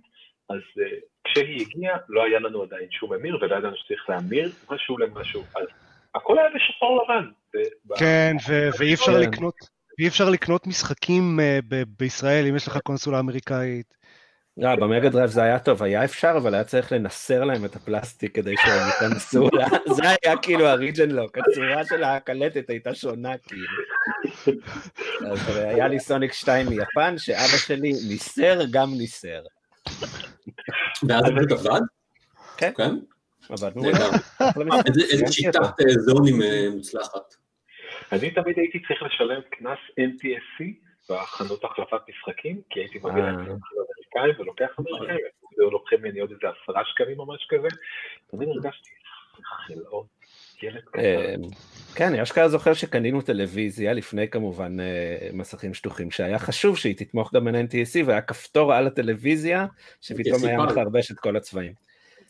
אז אה, כשהיא הגיעה לא היה לנו עדיין שום ממיר, ולא ידענו שצריך להמיר משהו למשהו, אז הכל היה בשחור לבן. כן, ואי אפשר כן. לקנות... ואי אפשר לקנות משחקים אה, בישראל אם יש לך קונסולה אמריקאית. לא, ב Mega Drive זה היה טוב, היה אפשר, אבל היה צריך לנסר להם את הפלסטיק כדי שהם ייכנסו, זה היה כאילו ה region lock, הצורה של הקלטת הייתה שונה כאילו. אז היה לי סוניק 2 מיפן, שאבא שלי ניסר גם ניסר. ואז פשוט עבד? כן. כן? עבדנו איזה- סיימתי שיטת אותו. אה, זונים אה, מוצלחת. אני תמיד הייתי צריך לשלם קנס NTSC בחנות החלפת משחקים, כי הייתי מגיע אה. לחנות אמריקאי ולוקח אמריקאי, והיו לוקחים ממני עוד איזה עשרה שקלים או משהו כזה, תמיד הרגשתי, חלאות. אה, כן, אני אשכרה זוכר שקנינו טלוויזיה לפני כמובן מסכים שטוחים, שהיה חשוב שהיא תתמוך גם ב-NTSC, והיה כפתור על הטלוויזיה, שפתאום היה. מחרבש את כל הצבעים.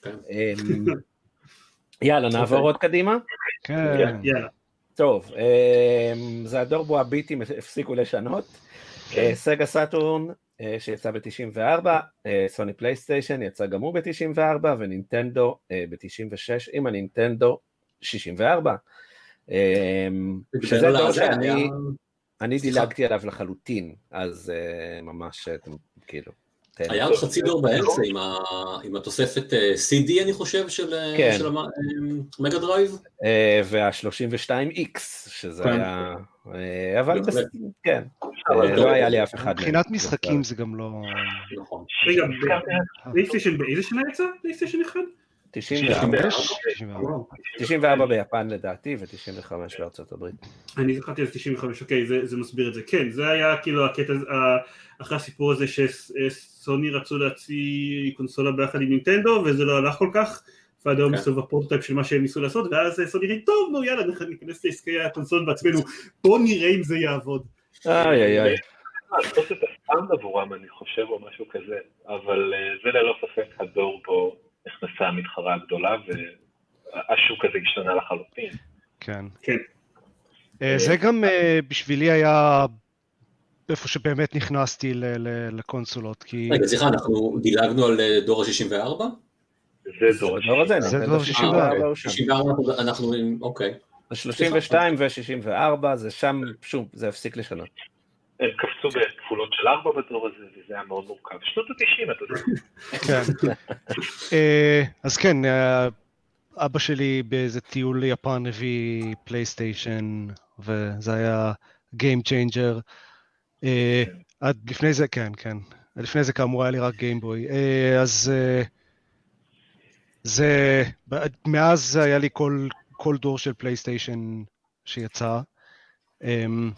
כן. אה, יאללה, נעבור עוד קדימה. כן. יאללה. טוב, אה, זה הדור בו הביטים הפסיקו לשנות. אה, סגה סאטורן אה, שיצא ב-94, סוני פלייסטיישן יצא גם הוא ב-94, ונינטנדו ב-96 עם הנינטנדו 64. אה, שזה בגדול דור שאני. דילגתי עליו לחלוטין, אז אה, ממש, אה, כאילו. היה עוד חצי דור באמצע עם התוספת אה, CD אני חושב של כן. מגה דרייב. אה, וה-32X, שזה כן. היה, אה, אבל בהחלט. בס- כן, אה, לא היה לי אף אחד. מבחינת משחקים זה גם לא... נכון. רגע, פלייסטיישן באיזה שנה יצא? פלייסטיישן 1? 94, 94. וואו. 94 ביפן לדעתי ו-95 בארצות הברית. אני זכרתי על 95, אוקיי, זה, זה מסביר את זה. כן, זה היה כאילו הקטע, אחרי הסיפור הזה שסוני רצו להוציא קונסולה ביחד עם נינטנדו, וזה לא הלך כל כך, ועד היום כן. מסתובב ה prototype של מה שהם ניסו לעשות, ואז סוני ראו, טוב, נו יאללה, ניכנס לעסקי הקונסול בעצמנו, בוא נראה אם זה יעבוד. איי איי איי. לעשות את ה stand עבורם אני חושב או משהו כזה, אבל אה, זה ללא ספק הדור בו נכנסה המתחרה הגדולה והשוק הזה השתנה לחלוטין. כן. כן. אה, זה גם אה, בשבילי היה איפה שבאמת נכנסתי ל- ל- לקונסולות, כי רגע, סליחה, אנחנו דילגנו על אה, דור ה-64? זה דור הדור הזה, זה נינטנדו דור 64 הוא שם. 64 אנחנו- אנחנו, אוקיי. 32 ו-64 זה שם, שוב, זה הפסיק לשנות. הם קפצו בכפולות של ארבע בדור הזה, וזה היה מאוד מורכב. שנות ה-90, אתה יודע. כן. אה, אז כן, אה, אבא שלי באיזה טיול ליפן הביא פלייסטיישן, וזה היה Game Changer. אה, עד לפני זה, כן, כן. לפני זה כאמור היה לי רק גיימבוי. אז אה, זה, מאז היה לי כל, כל דור של פלייסטיישן שיצא. אמ,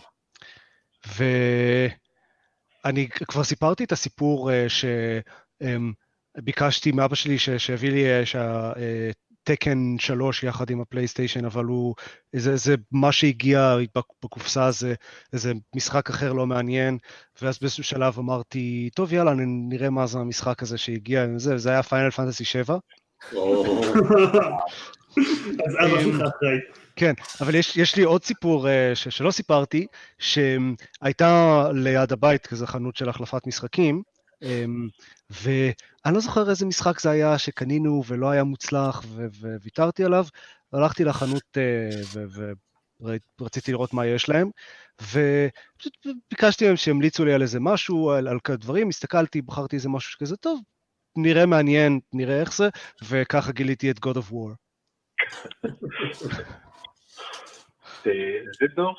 ואני כבר סיפרתי את הסיפור אה, שביקשתי מאבא שלי שיביא לי אה, שהתקן 3 יחד עם הפלייסטיישן, אבל הוא, זה, זה מה שהגיע בקופסה, זה איזה משחק אחר לא מעניין, ואז באיזשהו שלב אמרתי, טוב יאללה, נראה מה זה המשחק הזה שהגיע זה, וזה היה פיינל פנטסי 7. או, אז אבא שלך אחראי. כן, אבל יש, יש לי עוד סיפור uh, ש, שלא סיפרתי, שהייתה ליד הבית כזה חנות של החלפת משחקים, ואני לא זוכר איזה משחק זה היה שקנינו ולא היה מוצלח וויתרתי עליו, והלכתי לחנות uh, רציתי לראות מה יש להם, ופשוט ביקשתי מהם שימליצו לי על איזה משהו, על, על דברים, הסתכלתי, בחרתי איזה משהו שכזה, טוב, נראה מעניין, נראה איך זה, וככה גיליתי את God of War. זה דור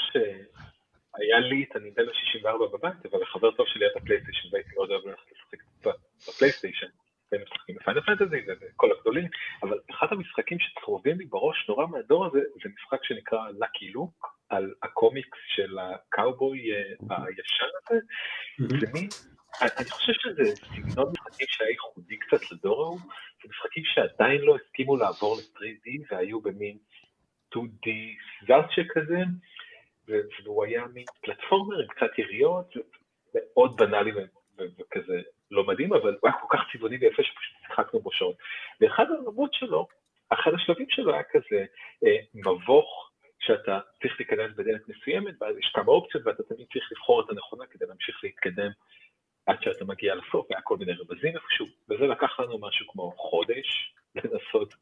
שהיה לי את הנינטנדו 64 בבית, אבל לחבר טוב שלי היה את הפלייסטיישן והייתי מאוד אוהב ללכת לשחק בפלייסטיישן. בין משחקים בפיינל פנטזי וכל הגדולים, אבל אחד המשחקים שצרובים לי בראש נורא מהדור הזה, זה משחק שנקרא Lucky Luke, על הקומיקס של הקאובוי אה, הישן הזה, זה מין, אני חושב שזה סגנון משחקים שהיה ייחודי קצת לדור ההוא, זה משחקים שעדיין לא הסכימו לעבור ל-3D והיו במין 2D סגארצ'ה כזה, והוא היה מין פלטפורמר עם קצת יריות, מאוד בנאלי וכזה לא מדהים, אבל הוא היה כל כך צבעוני ויפה שפשוט שיחקנו בו שעות. ואחד הרמות שלו, אחד השלבים שלו היה כזה אה, מבוך שאתה צריך להיכנס בדלת מסוימת, ואז יש כמה אופציות ואתה תמיד צריך לבחור את הנכונה כדי להמשיך להתקדם עד שאתה מגיע לסוף, היה כל מיני רבזים איפשהו, וזה לקח לנו משהו כמו חודש לנסות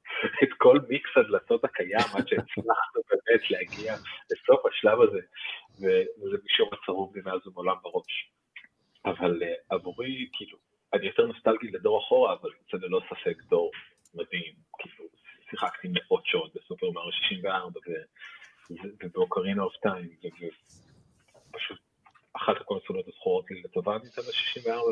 את כל מיקס הדלתות הקיים עד שהצלחנו באמת להגיע לסוף השלב הזה, וזה משום הצרוב לי מאז ומעולם בראש. אבל uh, עבורי, כאילו, אני יותר נוסטלגי לדור אחורה, אבל זה ללא ספק דור מדהים, כאילו, שיחקתי מאות שעות בסופר מריו 64 ובאוקרינה אוף טיים, ופשוט אחת הקונסולות הזכורות לי לטובה ניתן 64,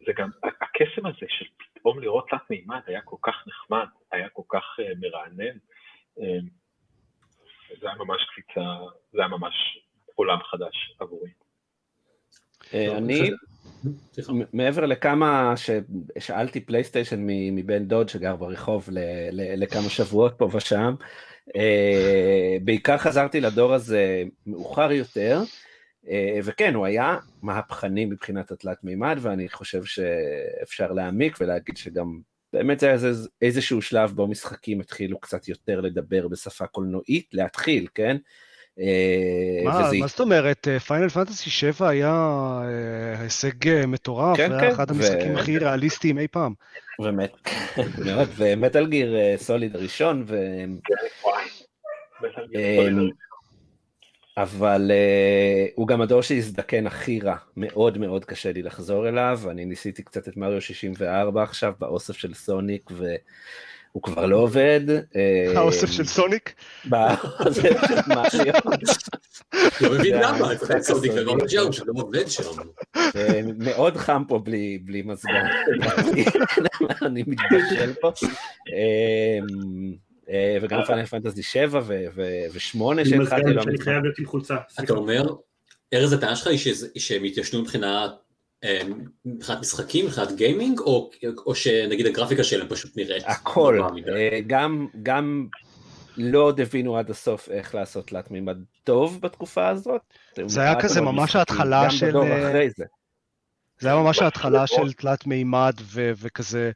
וזה גם, הקסם הזה של פתאום לראות תלת מימד היה כל כך נחמד, היה כל כך uh, מרענן, uh, זה היה ממש קפיצה, זה היה ממש עולם חדש עבורי. אה, אני, מעבר לכמה ששאלתי פלייסטיישן מבן דוד שגר ברחוב לכמה שבועות פה ושם, אה, בעיקר חזרתי לדור הזה מאוחר יותר, אה, וכן, הוא היה מהפכני מבחינת התלת מימד, ואני חושב שאפשר להעמיק ולהגיד שגם באמת היה איזשהו שלב בו משחקים התחילו קצת יותר לדבר בשפה קולנועית, להתחיל, כן? אה, מה, וזה... מה זאת אומרת? פיינל פנטסי 7 היה אה, הישג אה, מטורף, כן, היה כן. אחד המשחקים ו... הכי ריאליסטיים אי פעם. באמת, מאוד, ומטאל גיר סוליד הראשון, ו... אבל uh, הוא גם הדור שהזדקן הכי רע, מאוד מאוד קשה לי לחזור אליו, אני ניסיתי קצת את מריו 64 עכשיו באוסף של סוניק, ו... הוא כבר לא עובד. האוסף אה, של סוניק? באוסף של מריו. לא מבין למה, סוניק ומריו שלא עובד שם. אה, מאוד חם פה בלי מזגן. אני מתבשל פה. אה, וגם פיינל פנטסי 7 ו-8 שהתחלתי לא... אני חייב להיות עם חולצה. אתה אומר, ארז, הטענה שלך היא שהם התיישנו מבחינת מבחינת משחקים, מבחינת גיימינג, או, או שנגיד הגרפיקה שלהם פשוט נראית? הכל, אה, גם, גם לא עוד הבינו עד הסוף איך לעשות תלת מימד טוב בתקופה הזאת. זה היה כזה ממש ההתחלה של... זה. זה היה ממש ההתחלה של תלת מימד ו- וכזה,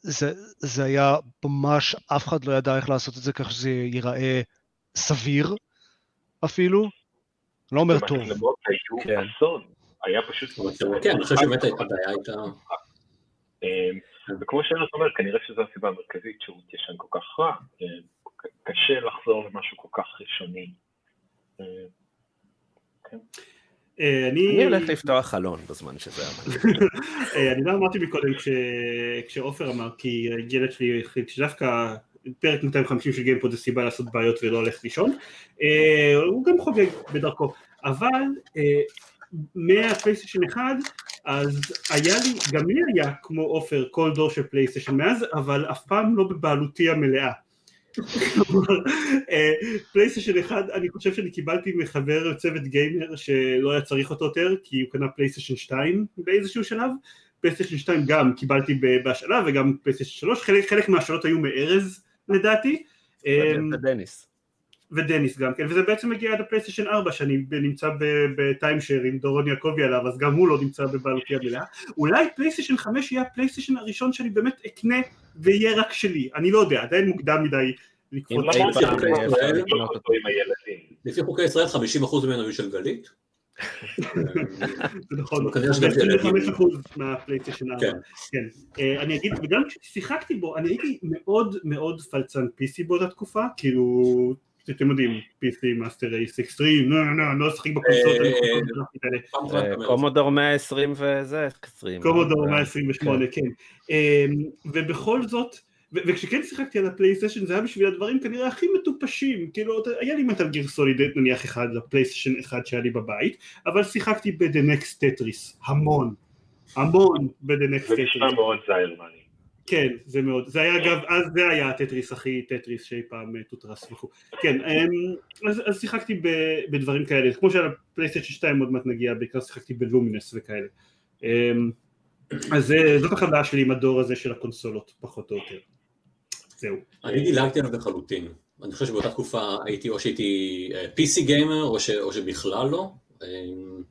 זה, זה היה ממש, אף אחד לא ידע איך לעשות את זה כך שזה ייראה סביר אפילו, לא אומר טוב. כן. היה פשוט... כן, אני חושב שבאמת הבעיה הייתה... אמ, וכמו שארז אומר, כנראה שזו הסיבה המרכזית שהוא התיישן כל כך רע. אמ, קשה לחזור למשהו כל כך ראשוני. אה, אני הולך לפתוח חלון בזמן שזה היה. אה, אני גם אמרתי מקודם כשעופר אמר, כי הילד שלי החליט שדווקא פרק 250 של גיימפוד זה סיבה לעשות בעיות ולא הולך לישון, אה, הוא גם חוגג בדרכו, אבל מהפלייסטיישן 1 אז היה לי, גם לי היה כמו עופר כל דור של פלייסטיישן מאז אבל אף פעם לא בבעלותי המלאה. אה, פלייסטיישן 1 אני חושב שאני קיבלתי מחבר צוות gamer שלא היה צריך אותו יותר כי הוא קנה פלייסטיישן 2 באיזשהו שלב. פלייסטיישן 2 גם קיבלתי בהשאלה וגם פלייסטיישן 3 חלק, חלק מהשאלות היו מארז לדעתי. ודניס ודניס גם כן, וזה בעצם מגיע עד הפלייסטיישן 4 שאני נמצא ב timeshare עם דורון יעקבי עליו, אז גם הוא לא נמצא בבעלותי המלאה. אולי פלייסטיישן 5 יהיה הפלייסטיישן הראשון שאני באמת אקנה ויהיה רק שלי, אני לא יודע, עדיין מוקדם מדי לקפוץ. לפי חוקי ישראל 50% ממנו היו של גלית? זה נכון, 25% מהפלייסטיישן 4, כן. כן. אה, אני אגיד, וגם כששיחקתי בו, אני הייתי מאוד מאוד פלצן PC באותה תקופה, כאילו אתם יודעים, PC, master race, extreme, לא, לא, לא, אני לא אשחק בקונסולות האלה. אה, קומודור 120 וזה, אקסטרים. קומודור 128, כן. אמ, ובכל זאת, וכשכן שיחקתי על הפלייסטיישן זה היה בשביל הדברים כנראה הכי מטופשים, כאילו היה לי מטל גיר סוליד נניח אחד לפלייסטיישן אחד שהיה לי בבית, אבל שיחקתי ב-The Next Tetris, המון, המון ב-The Next Tetris. זה נשמע מאוד. כן, זה מאוד, זה היה אגב, אז זה היה הטטריס הכי טטריס שאי פעם אה, תותרס וכו', כן, אמ, אז, אז שיחקתי ב, בדברים כאלה, כמו שעל הפלייסטיישן 2 עוד מעט נגיע, בעיקר שיחקתי בלומינס וכאלה, אמ, אז זאת החוויה שלי עם הדור הזה של הקונסולות, פחות או יותר. זהו. אני דילגתי עליו לחלוטין. אני חושב שבאותה תקופה הייתי, או שהייתי אה, PC gamer, או, ש, או שבכלל לא. אמ,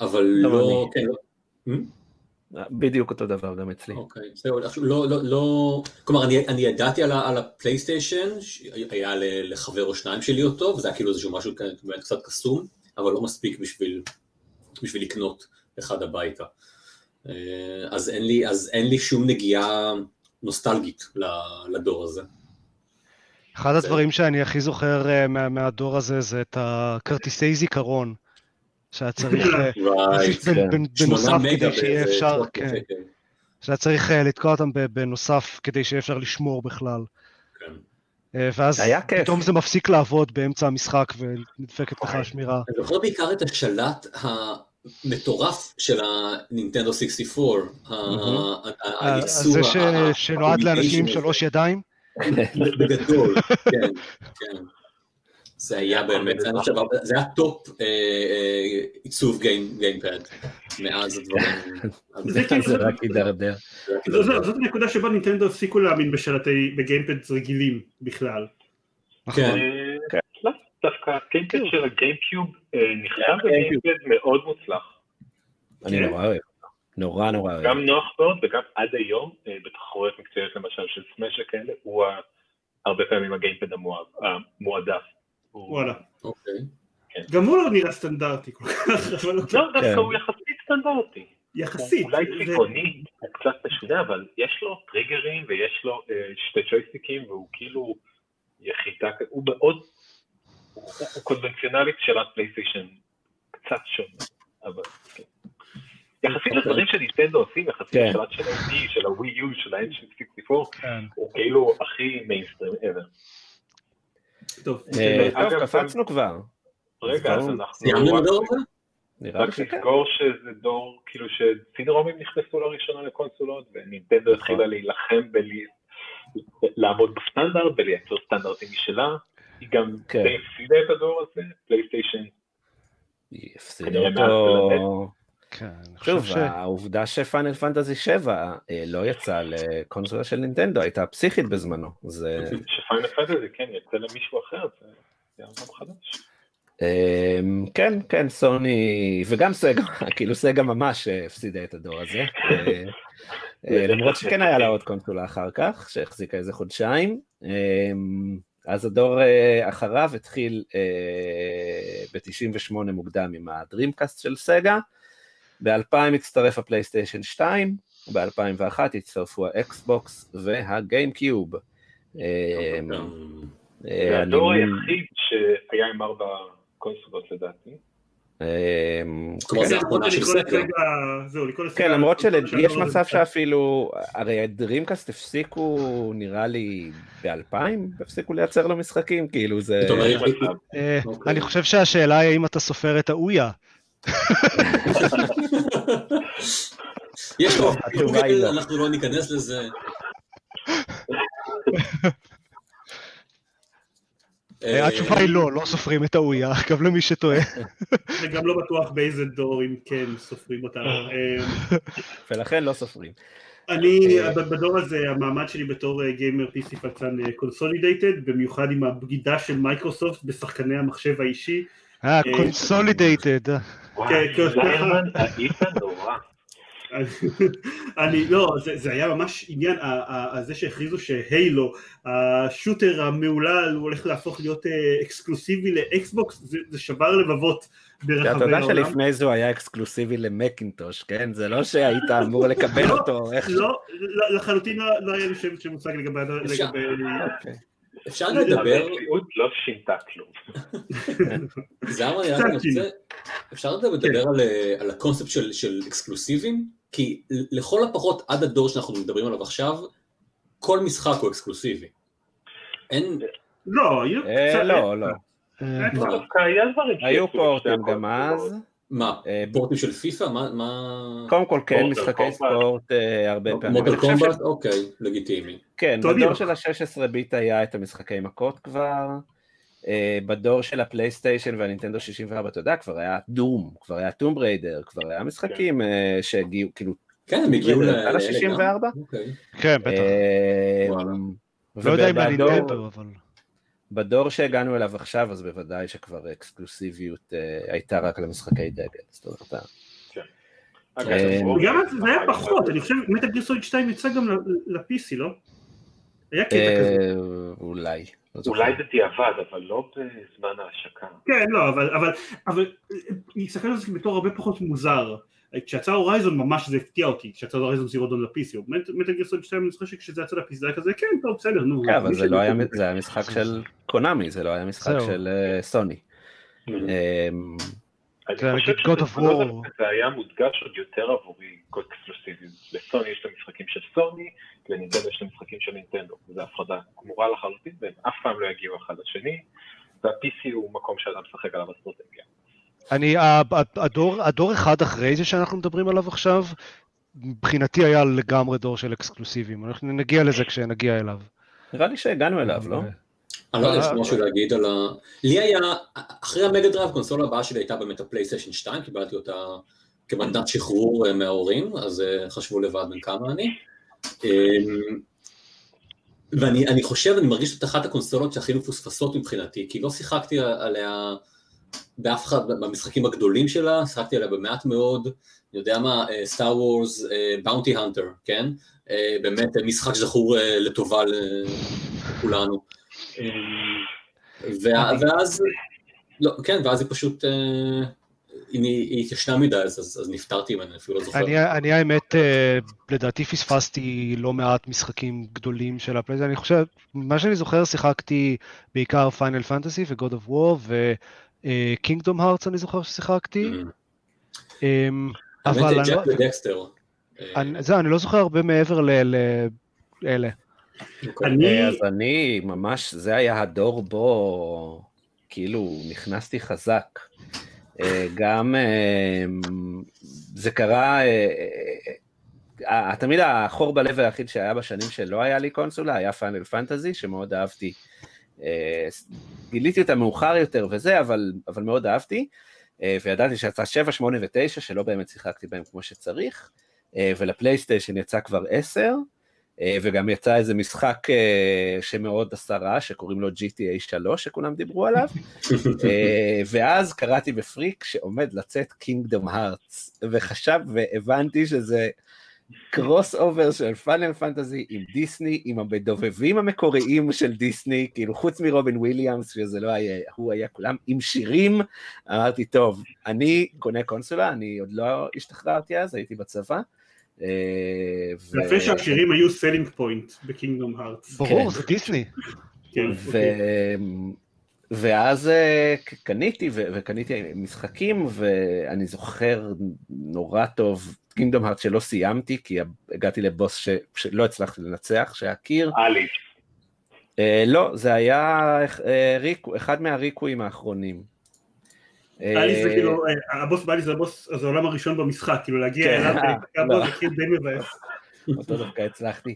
אבל לא, כן, לא. בדיוק אותו דבר גם אצלי. אוקיי, זהו, לא, לא, לא, כלומר אני, אני ידעתי על, על הפלייסטיישן, היה לחבר או שניים שלי אותו, וזה היה כאילו איזשהו משהו קצת קסום, אבל לא מספיק בשביל, בשביל לקנות אחד הביתה. אה, אז אין לי, אז אין לי שום נגיעה נוסטלגית לדור הזה. אחד הדברים שאני הכי זוכר אה, מה, מהדור הזה זה את הכרטיסי זיכרון, שהיה צריך אה, להוסיף בנוסף כדי שיהיה אפשר, כן, שהיה צריך אה, לתקוע אותם בנוסף כדי שיהיה אפשר לשמור בכלל. כן. ואז פתאום זה מפסיק לעבוד באמצע המשחק ונדפקת לך השמירה. אני זוכר בעיקר את השלט המטורף של הנינטנדו 64, הייצור... זה שנועד לאנשים עם שלוש ידיים? בגדול, כן, כן. זה היה באמת, זה היה top אה, אה, עיצוב gamepad מאז הדברים. זה רק הידרדר. זאת הנקודה שבה נינטנדו הפסיקו להאמין בשלטי, ב gamepad רגילים בכלל. כן. אה, לא, דווקא ה gamepad של הגיימקיוב נחשב כ gamepad מאוד מוצלח. אני כן. נורא אוהב. נורא נורא אוהב. גם נוח מאוד וגם עד היום בתחרויות מקצועיות למשל של סמאש כאלה הוא הרבה פעמים הגיימפד המועדף. וואלה. אוקיי. כן. גם הוא לא נראה סטנדרטי כל כך, אבל... לא, דווקא כן. הוא יחסית סטנדרטי. יחסית. אולי צבעוני, הוא קצת משונה, אבל יש לו טריגרים ויש לו אה, שתי צ'ויסטיקים, והוא כאילו יחידה, הוא מאוד, הוא קונבנציונלית של הפלייסטיישן, קצת שונה, אבל כן. יחסית אוקיי. לדברים שניסטנדו עושים, יחסית לשלט של ה-D, של יו, של ה-N64, הוא כאילו הכי מיינסטרים ever. טוב, אה, קפצנו כבר. רגע, אז אנחנו... סיימנו לדור הזה? נראה לי שכן. רק לזכור שזה דור, כאילו שסידרומים נכנסו לראשונה לקונסולות, ונינטנדו נכון. התחילה להילחם לעמוד בסטנדרט ולייצר סטנדרטים משלה. היא גם כן. די הפסידה את הדור הזה, פלייסטיישן. היא הפסידה אותו... כן, שוב, ש... העובדה שפאנל פנטזי 7 אה, לא יצא לקונסולה של נינטנדו הייתה פסיכית בזמנו. זה... שפאנל פנטזי כן יצא למישהו אחר, זה גם חדש. אמ, כן, כן, סוני, וגם סגה, כאילו סגה ממש הפסידה את הדור הזה. אה, אה, למרות שכן היה לה עוד קונסולה אחר כך, שהחזיקה איזה חודשיים. אמ, אז הדור אחריו התחיל ב-98 מוקדם עם הדרימקאסט של סגה. ב-2000 הצטרף הפלייסטיישן 2, ב-2001 הצטרפו האקסבוקס והגיימקיוב. אמ, אה, זה הדור היחיד שהיה עם ארבע קונסולות לדעתי. אמ, סקר. כן, למרות שיש מצב שאפילו, הרי הדרימקאסט הפסיקו נראה לי ב-2000, הפסיקו לייצר לו משחקים, כאילו זה... אה. אני חושב שהשאלה היא האם אתה סופר את האויה. יש פה, לא. אנחנו לא ניכנס לזה. אה, התשובה היא לא, לא סופרים את האויה, גם למי שטועה. וגם לא בטוח באיזה דור אם כן סופרים אותה. אה, ולכן לא סופרים. אני, אה, בדור הזה, המעמד שלי בתור גיימר PC פלצן consolidated, במיוחד עם הבגידה של מייקרוסופט בשחקני המחשב האישי. אה, consolidated. כן, כן. היית נורא. אני לא, זה, זה היה ממש עניין, זה שהכריזו ש-Halo, השוטר המהולל, הוא הולך להפוך להיות אה, אקסקלוסיבי לאקסבוקס, זה, זה שבר לבבות ברחבי העולם. אתה יודע שלפני זה הוא היה אקסקלוסיבי למקינטוש, כן? זה לא שהיית אמור לקבל לא, אותו. לא, לחלוטין לא, לא היה לי שם שמושג לגבי... אפשר לדבר, המציאות לא שינתה כלום. זה היה מעניין, אני רוצה, אפשר לדבר על, אה, על הקונספט של, של אקסקלוסיבים? כי לכל הפחות עד הדור שאנחנו מדברים עליו עכשיו, כל משחק הוא אקסקלוסיבי. אין... לא, אה. לא, לא. אה, היו ports גם. אז. מה, אה, ports של פיפא? מה. קודם כל כן, משחקי. ספורט אה, הרבה פעמים. Mortal Kombat? אוקיי, לגיטימי. כן, בדור. של ה-16 ביט היה את המשחקי מכות כבר, אה, בדור של הפלייסטיישן והנינטנדו 64, אתה יודע, כבר היה Doom, כבר היה Tomb Raider, כבר היה משחקים אה, שהגיעו, כאילו, כן, הם הגיעו ל... זה על לאלה גם? ה-64? אוקיי. כן, בטח. לא יודע אם מהנינטנדו, אבל... בדור שהגענו אליו עכשיו, אז בוודאי שכבר אקסקלוסיביות אה, הייתה רק למשחקי דגל, זאת אומרת, אה, אגב, אה, רוב גם זה היה פחות, אני חושב מטה גיר סוליד 2 יצא גם ל- ל-PC, לא? היה קטע כזה. אה, אולי. לא. אולי בדיעבד, אבל לא בזמן ההשקה. כן, לא, אבל, אבל, אבל, הסתכלתי על זה בתור הרבה פחות מוזר. כשיצא הורייזון ממש זה הפתיע אותי, כשיצא הורייזון זירו דון ל-PC, מטל גיר סוליד 2 אני זוכר שכשזה יצא ל-PC זה היה כזה, כן, טוב, בסדר, נו. כן, אבל זה לא היה. זה היה משחק של קונאמי, זה לא היה משחק. של אה, סוני. אמ, אני זה היה מודגש עוד יותר עבורי אקסקלוסיביים. לסוני יש את המשחקים של סוני, לנינטנדו יש את המשחקים של נינטנדו. זו הפרדה גמורה לחלוטין, והם אף פעם לא יגיעו אחד לשני, וה-PC הוא מקום שאדם משחק עליו אסטרטגיה. אני, ה- ה- הדור, הדור אחד אחרי זה שאנחנו מדברים עליו עכשיו, מבחינתי היה לגמרי דור של אקסקלוסיבים. אנחנו נגיע לזה כשנגיע אליו. נראה לי שהגענו אליו, לא? אני לא יודע, יש אה, משהו להגיד על ה... לי היה, אחרי המגה דרייב, קונסולה הבאה שלי הייתה באמת הפלייסטיישן 2, קיבלתי אותה כמתנת שחרור אה, מההורים, אז אה, חשבו לבד בין כמה אני. אמ, ואני אני חושב, אני מרגיש שזאת אחת הקונסולות שהכי מפוספסות מבחינתי, כי לא שיחקתי עליה באף אחד, במשחקים הגדולים שלה, שיחקתי עליה במעט מאוד, אני יודע מה, סטאר וורס, באונטי הנטר, כן? אה, באמת אה, משחק שזכור אה, לטובה לכולנו. וה- ואז, לא, כן, ואז היא פשוט, אה, היא היא התיישנה מדי, אז, אז, אז נפטרתי ממנה, אפילו לא זוכר. אני, אני האמת, לדעתי פספסתי לא מעט משחקים גדולים של הפלייסטיישן, אני חושב, מה שאני זוכר, שיחקתי בעיקר Final Fantasy ו-God of War ו-Kingdom Hearts אני זוכר ששיחקתי, אמ, אמ, האמת, אבל אני ג'ק לא- ודקסטר. אה, אני- זהו, אני לא זוכר הרבה מעבר ל- לאלה. אוקיי. אני, אה, אז אני ממש, זה היה הדור בו כאילו נכנסתי חזק. אה, גם אה, זה קרה, אה, אה, תמיד החור בלב היחיד שהיה בשנים שלא היה לי קונסולה היה Final Fantasy, שמאוד אהבתי. אה, גיליתי אותה מאוחר יותר וזה, אבל, אבל מאוד אהבתי. אה, וידעתי שיצא 7, 8 ו-9, שלא באמת שיחקתי בהם כמו שצריך, אה, ולפלייסטיישן יצא כבר 10, אה, וגם יצא איזה משחק שמאוד עשה רעש, שקוראים לו GTA 3, שכולם דיברו עליו, ואז קראתי בפריק שעומד לצאת Kingdom Hearts, וחשב והבנתי שזה crossover של Final Fantasy עם דיסני, עם המדובבים המקוריים של דיסני, כאילו חוץ מרובין וויליאמס, שזה לא היה, הוא היה כולם עם שירים, אמרתי, טוב, אני קונה קונסולה, אני עוד לא השתחררתי אז, הייתי בצבא. אה, ו- יפה שהשירים היו selling point ב-Kingdom Hearts. ברור, זה דיסני. כן, ו... אוקיי. ואז אה, קניתי, וקניתי משחקים, ואני זוכר נורא טוב, Kingdom Hearts שלא סיימתי, כי הגעתי לבוס ש... שלא הצלחתי לנצח, שהיה קיר. אלי, אה, לא, זה היה אה, ריקו, אחד מהריקואים האחרונים. אליס זה אה, כאילו, אה, הבוס באליס זה הבוס, זה העולם הראשון במשחק, כאילו להגיע כן, אליו, אה, לא. זה כאילו די מבאס. אותו דווקא הצלחתי.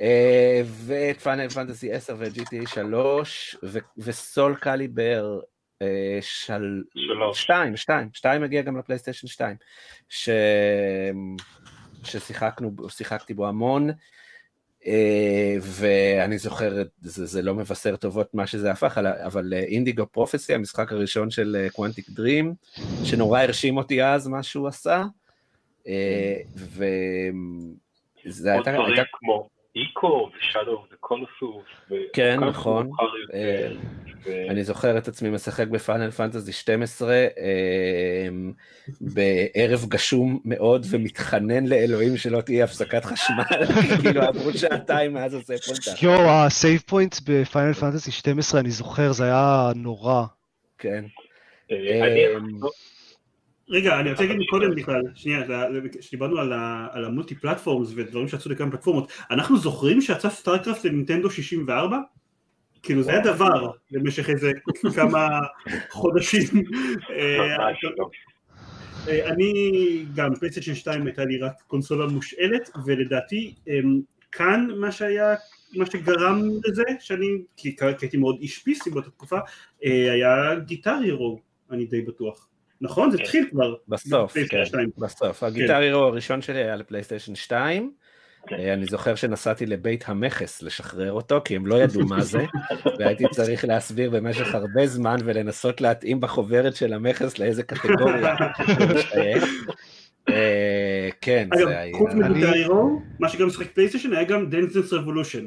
אה, ואת פאנל פנטסי 10 ו-GTA 3, ו- וסול קליבר אה, של... שתיים, שתיים, שתיים מגיע גם לפלייסטיישן 2, ש... ששיחקנו, שיחקתי בו המון, אה, ואני זוכר, זה, זה לא מבשר טובות מה שזה הפך, אבל- Indigo Prophecy, המשחק הראשון של Quantic Dream, שנורא הרשים אותי אז מה שהוא עשה, אה, וזה עוד הייתה, דברים הייתה כמו איקו ושאדו וקולוסוס. כן, נכון. אני זוכר את עצמי משחק ב-Final Fantasy 12 אמ, בערב גשום מאוד ומתחנן לאלוהים שלא תהיה הפסקת חשמל, כאילו עברו שעתיים מאז ה-save point. יואו, ה-save points ב-Final Fantasy 12, אני זוכר, זה היה נורא. כן. אה, אמ, רגע, אני רוצה להגיד מקודם בכלל, שנייה, כשדיברנו על ה-multi platforms ודברים שיצאו לכמה פלטפורמות, אנחנו זוכרים שיצא StarCraft לנינטנדו 64? כאילו זה היה דבר במשך איזה כמה חודשים. אה, לא. אה, אני גם פלייסטיישן 2 הייתה לי רק קונסולה מושאלת ולדעתי אמ, כאן מה שהיה מה שגרם לזה שאני כי כי הייתי מאוד איש פיסי באותה תקופה אה, היה גיטר הירו אני די בטוח נכון זה כן. התחיל כבר בסוף, כן, 2. בסוף. הגיטר הירו הראשון שלי היה לפלייסטיישן 2. כן. אה, אני זוכר שנסעתי לבית המכס לשחרר אותו, כי הם לא ידעו מה זה, והייתי צריך להסביר במשך הרבה זמן ולנסות להתאים בחוברת של המכס לאיזה קטגוריה. אה, כן, אגב זה היה... חוץ מגיטר אני- הירו מה שגם משחק פלייסטיישן היה גם Dance Dance Revolution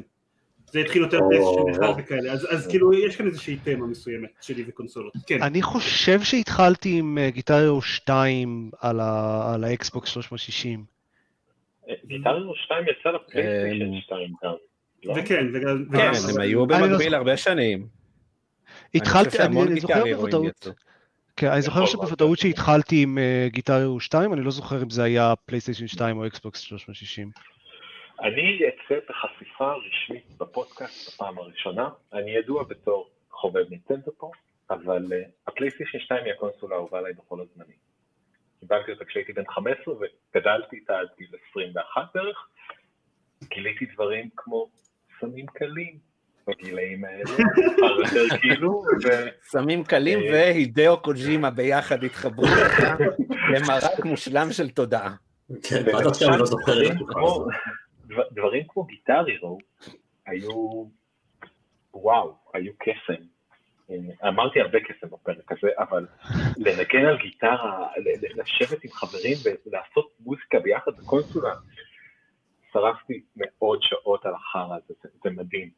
זה התחיל יותר. פלייסטיישן אחד וכאלה אז אז כאילו יש כאן איזושהי תמה מסוימת שלי וקונסולות כן אני חושב שהתחלתי עם אה, Guitar Hero 2 על ה- על האקסבוקס 360. אה, Guitar Hero 2 יצא לפלייסטיישן אה, 2 גם. לא? וכן וגם כן, הם היו אני לא במקביל זוכר. הרבה שנים. התחלתי, אני זוכר בוודאות. כן, אני זוכר יכול שבוודאות. שהתחלתי עם אה, Guitar Hero 2, אני לא זוכר אם זה היה פלייסטיישן 2 או אקסבוקס 360. אני אצא בחשיפה רשמית בפודקאסט בפעם הראשונה. אני ידוע בתור חובב נינטנדו פה, אבל אה, הפלייסטיישן 2 היא הקונסולה האהובה עליי בכל הזמנים. קיבלתי אותה כשהייתי בן 15 וגדלתי איתה עד גיל 21 בערך. גיליתי דברים כמו סמים קלים בגילאים האלה, יותר כאילו, ו- סמים קלים אה. והידאו קוג'ימה ביחד התחברו לך למרק מושלם של תודעה. כן, ועד עכשיו אני לא זוכר את דברים כמו- הזאת. דבר- דברים כמו גיטר הירו היו, וואו, היו קסם. אמרתי הרבה קסם בפרק הזה, אבל לנגן על גיטרה, לשבת עם חברים ולעשות מוזיקה ביחד בקונסולה, שרפתי מאות שעות על החרא הזה, זה, זה מדהים.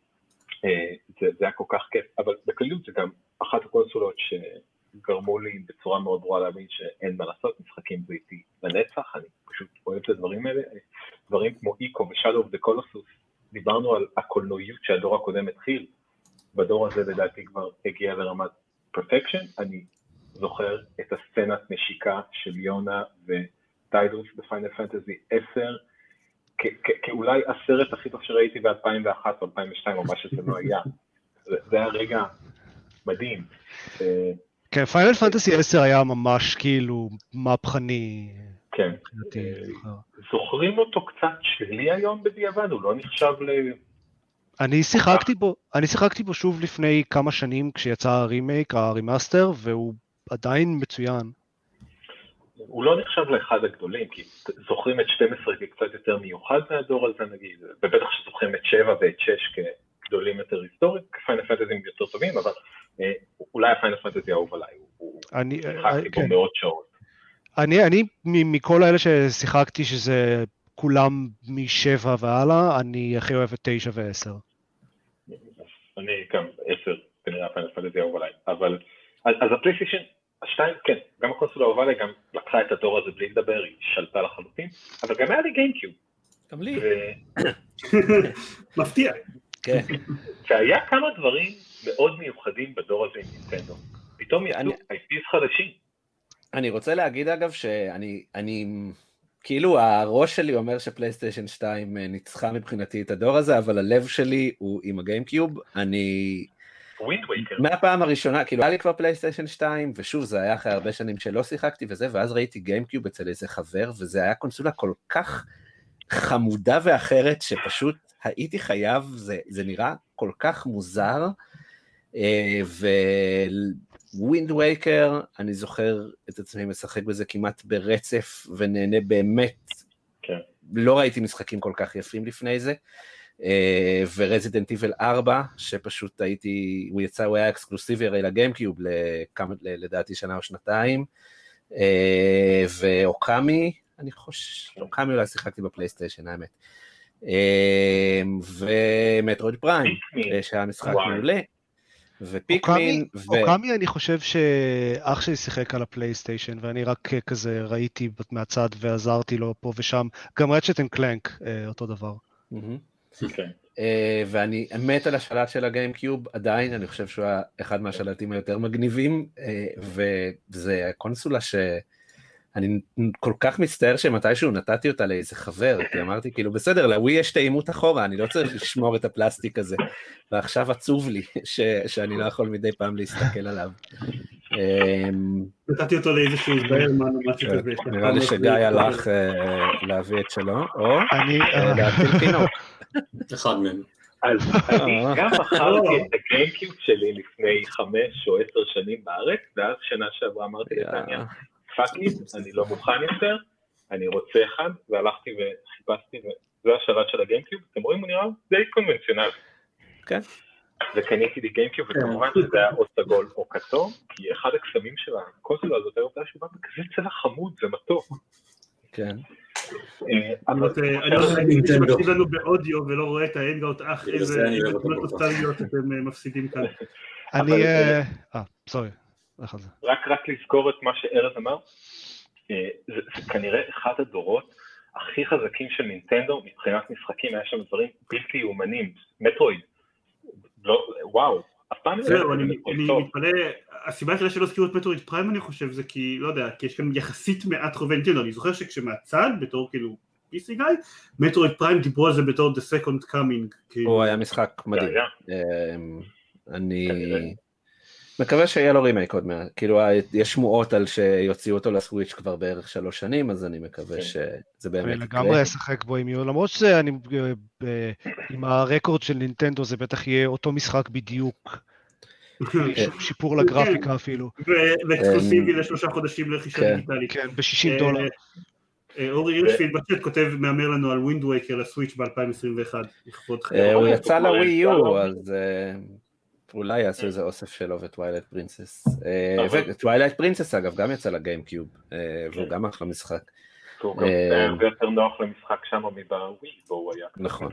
אה, זה, זה היה כל כך כיף, אבל בכלליות זה גם אחת הקונסולות שגרמו לי בצורה מאוד ברורה להבין שאין מה לעשות, משחקים זה איתי לנצח, אני פשוט אוהב את הדברים האלה. דברים כמו Ico ו-Shadow of the Colossus, דיברנו על הקולנועיות שהדור הקודם התחיל, בדור הזה לדעתי כבר הגיע לרמת perfection, אני זוכר את הסצנת נשיקה של יונה וטידוס ב-Final Fantasy 10, כ- כ- כאולי הסרט הכי טוב שראיתי ב-2001 או 2002 או מה שזה לא היה. זה היה רגע מדהים. אה, כן, Final Fantasy 10 היה ממש כאילו מהפכני כן. אה. זוכרים אותו קצת שלי היום בדיעבד, הוא לא נחשב ל... אני שיחקתי בו, אני שיחקתי בו שוב לפני כמה שנים כשיצא ה-remake, ה-remaster, והוא עדיין מצוין. הוא לא נחשב לאחד הגדולים, כי זוכרים את 12 כקצת יותר מיוחד מהדור הזה נגיד, ובטח שזוכרים את 7 ואת 6 כגדולים יותר היסטורית, כפיינל פנטזים יותר טובים, אבל אה, אולי הפיינל פנטזי האהוב עליי, הוא- אני, שיחקתי בו כן. מאות שעות. אני, אני מכל האלה ששיחקתי, שזה כולם משבע והלאה, אני הכי אוהב את תשע ועשר. אני גם 10, כנראה הפיינל פנטזי האהוב עליי, אבל אז, אז הפלייסטיישן, השתיים, כן, גם הקונסולה האהובה עליי, גם לקחה את הדור הזה בלי לדבר, היא שלטה לחלוטין, אבל גם היה לי גיימקיוב, גם לי. מפתיע כן. והיה כמה דברים מאוד מיוחדים בדור הזה עם נינטנדו. פתאום יצאו IPs חדשים. אני רוצה להגיד אגב שאני, אני, כאילו הראש שלי אומר שפלייסטיישן 2 ניצחה מבחינתי את הדור הזה, אבל הלב שלי הוא עם הגיימקיוב. אני. מהפעם הראשונה, כאילו היה לי כבר פלייסטיישן 2, ושוב זה היה אחרי הרבה שנים שלא שיחקתי וזה, ואז ראיתי גיימקיוב אצל איזה חבר, וזה היה קונסולה כל כך חמודה ואחרת, שפשוט הייתי חייב, זה, זה נראה כל כך מוזר. Wind Waker, אני זוכר את עצמי משחק בזה כמעט ברצף, ונהנה באמת. כן. לא ראיתי משחקים כל כך יפים לפני זה. ו Resident Evil 4, שפשוט הייתי, הוא יצא, הוא היה אקסקלוסיבי הרי לגיימקיוב לכמה, לדעתי שנה או שנתיים, אה, ו Okami, אני חושב, Okami אולי שיחקתי בפלייסטיישן האמת, אה, ו Metroid Prime. אה, שהיה משחק. מעולה. ו Pikmin, ו... Okami אני חושב שאח שלי שיחק על הפלייסטיישן, ואני רק כזה ראיתי מהצד ועזרתי לו פה ושם. גם Ratchet and Clank, אותו דבר. כן. אה, ואני מת על השלט של הגיימקיוב עדיין, אני חושב שהוא היה אחד מהשלטים היותר מגניבים, אה, וזה קונסולה שאני כל כך מצטער שמתישהו נתתי אותה לאיזה חבר, כי אמרתי כאילו בסדר, לווי יש תאימות אחורה, אני לא צריך לשמור את הפלסטיק הזה, ועכשיו עצוב לי ש, שאני לא יכול מדי פעם להסתכל עליו. אמ, נתתי אותו לאיזשהו זביירמן או משהו כזה. נראה לי שגיא הלך אה, להביא את שלו, או להטיל תינוק. אחד מהם. אז אני גם מכרתי את הגיימקיוב שלי לפני חמש או עשר שנים בארץ, ואז שנה שעברה אמרתי לטניה, fucking, אני לא מוכן יותר, אני רוצה אחד, והלכתי וחיפשתי, וזה השלט של הגיימקיוב, אתם רואים, הוא נראה די קונבנציונלי. כן. וקניתי לי גיימקיוב, וכמובן שזה היה או סגול או כתום, כי אחד הקסמים של הקונסולה הזאת היה עובדה שהוא בא בכזה צבע חמוד ומתוק. כן. אני רוצה להגיד מי שמקשיב לנו באודיו ולא רואה את האנגאוט אח, איזה תמונות נוסטלגיות אתם מפסידים כאן. אני, אה, סורי. רק לזכור את מה שארז אמר, זה כנראה אחד הדורות הכי חזקים של נינטנדו מבחינת משחקים, היה שם דברים בלתי יאומנים, מטרואיד, וואו, אף פעם זהו, אני מתפלא, הסיבה היחידה שלא הזכירו את מטרואיד פריים אני חושב זה כי, לא יודע, כי יש כאן יחסית מעט חובי נינטנדו, אני זוכר שכשמהצד, בתור כאילו PC גיא, מטרואיד פריים דיברו על זה בתור The Second Coming. הוא היה משחק מדהים. אני מקווה שיהיה לו רימייק עוד מעט, כאילו יש שמועות על שיוציאו אותו לסוויץ' כבר בערך שלוש שנים, אז אני מקווה שזה באמת יקרה. לגמרי אשחק בו אם יהיו, למרות שאני, עם הרקורד של נינטנדו זה בטח יהיה אותו משחק בדיוק. שיפור לגרפיקה אפילו. ואקסקלוסיבי לשלושה חודשים לרכישה דיגיטלית. כן, ב-60 דולר. אורי הירשפילד בצ'אט כותב, מהמר לנו על Wind Waker לסוויץ' ב-2021. הוא יצא לווי יו, אז אולי יעשו איזה אוסף שלו ו Twilight Princess. ו Twilight Princess אגב גם יצא לגיימקיוב, והוא גם אחלה משחק. הרבה יותר נוח למשחק שם מבווי, בו היה. נכון,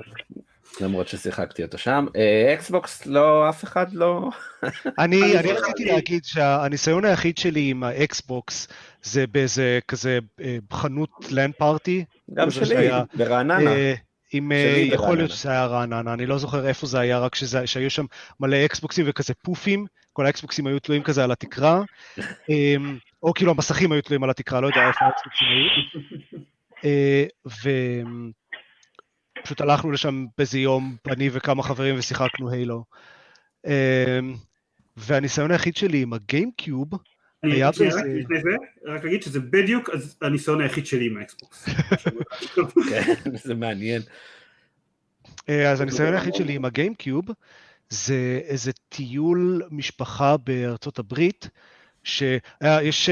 למרות ששיחקתי אותו שם. אקסבוקס לא, אף אחד לא... אני רציתי להגיד שהניסיון היחיד שלי עם האקסבוקס זה באיזה כזה חנות LAN party. גם שלי, ברעננה. אם יכול להיות שזה היה רעננה, אני לא זוכר איפה זה היה, רק שהיו שם מלא אקסבוקסים וכזה פופים, כל האקסבוקסים היו תלויים כזה על התקרה, או כאילו המסכים היו תלויים על התקרה, לא יודע איפה האקסבוקסים היו. ופשוט הלכנו לשם באיזה יום, אני וכמה חברים ושיחקנו הילו. והניסיון היחיד שלי עם הגיימקיוב, היה באיזה... רק אגיד שזה בדיוק הניסיון היחיד שלי עם האקסבוקס. כן, זה מעניין. אז הניסיון היחיד שלי עם הגיימקיוב זה איזה טיול משפחה בארצות הברית, שיש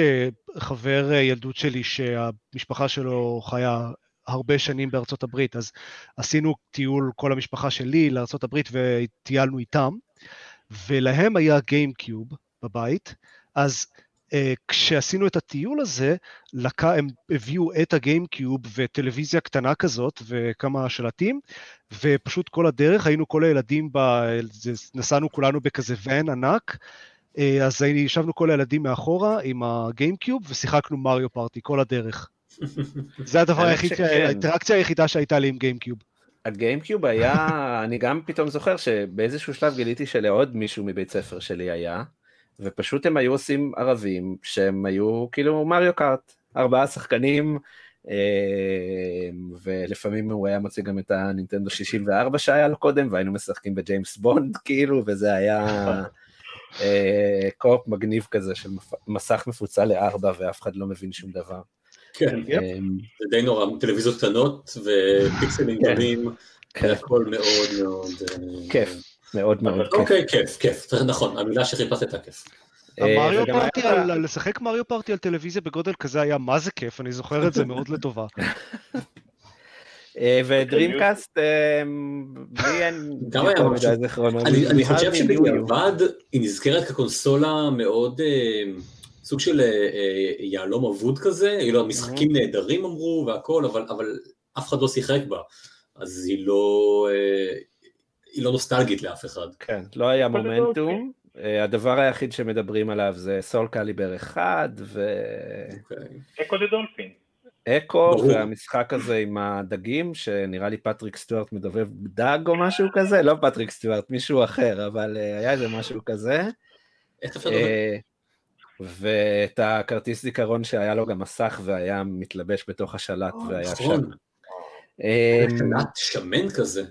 חבר ילדות שלי שהמשפחה שלו חיה הרבה שנים בארצות הברית, אז עשינו טיול כל המשפחה שלי לארצות הברית וטיילנו איתם, ולהם היה גיימקיוב בבית, אז כשעשינו את הטיול הזה, הם הביאו את הגיימקיוב וטלוויזיה קטנה כזאת וכמה שלטים, ופשוט כל הדרך היינו כל הילדים, ב... נסענו כולנו בכזה ואן ענק, אז ישבנו כל הילדים מאחורה עם הגיימקיוב ושיחקנו מריו פארטי כל הדרך. זה הדבר היחיד, האינטראקציה היחידה שהייתה לי עם גיימקיוב. הגיימקיוב היה, אני גם פתאום זוכר שבאיזשהו שלב גיליתי שלעוד מישהו מבית ספר שלי היה, ופשוט הם היו עושים ערבים שהם היו כאילו מריו קארט, ארבעה שחקנים, ולפעמים הוא היה מוציא גם את הנינטנדו 64 שהיה לו קודם, והיינו משחקים בג'יימס בונד כאילו, וזה היה co-op מגניב כזה של מסך מפוצל לארבע ואף אחד לא מבין שום דבר. כן, זה די נורא, טלוויזיות קטנות ופיקסלים גדולים, הכל מאוד מאוד... כיף. מאוד מאוד כיף. אוקיי, כיף, כיף, נכון, המילה שחיפשת הייתה כיף. Mario Party, לשחק Mario Party על טלוויזיה בגודל כזה היה מה זה כיף, אני זוכר את זה מאוד לטובה. ודרימקאסט, לי אין גם היה משהו. אני חושב שבדיעבד היא נזכרת כקונסולה מאוד, סוג של יהלום אבוד כזה, היו לה משחקים נהדרים אמרו והכל, אבל אף אחד לא שיחק בה, אז היא לא... היא לא נוסטלגית לאף אחד. כן, לא היה מומנטום, אה, הדבר היחיד שמדברים עליו זה סול קליבר 1 ו... Ecco the Dolphin. Ecco, והמשחק הזה עם הדגים, שנראה לי פטריק סטוארט מדובב דג או משהו כזה, לא פטריק סטוארט, מישהו אחר, אבל אה, היה איזה משהו כזה. איך אפשר לדבר? ואת הכרטיס זיכרון שהיה לו גם מסך והיה מתלבש בתוך השלט והיה נכון. שם. שמן כזה.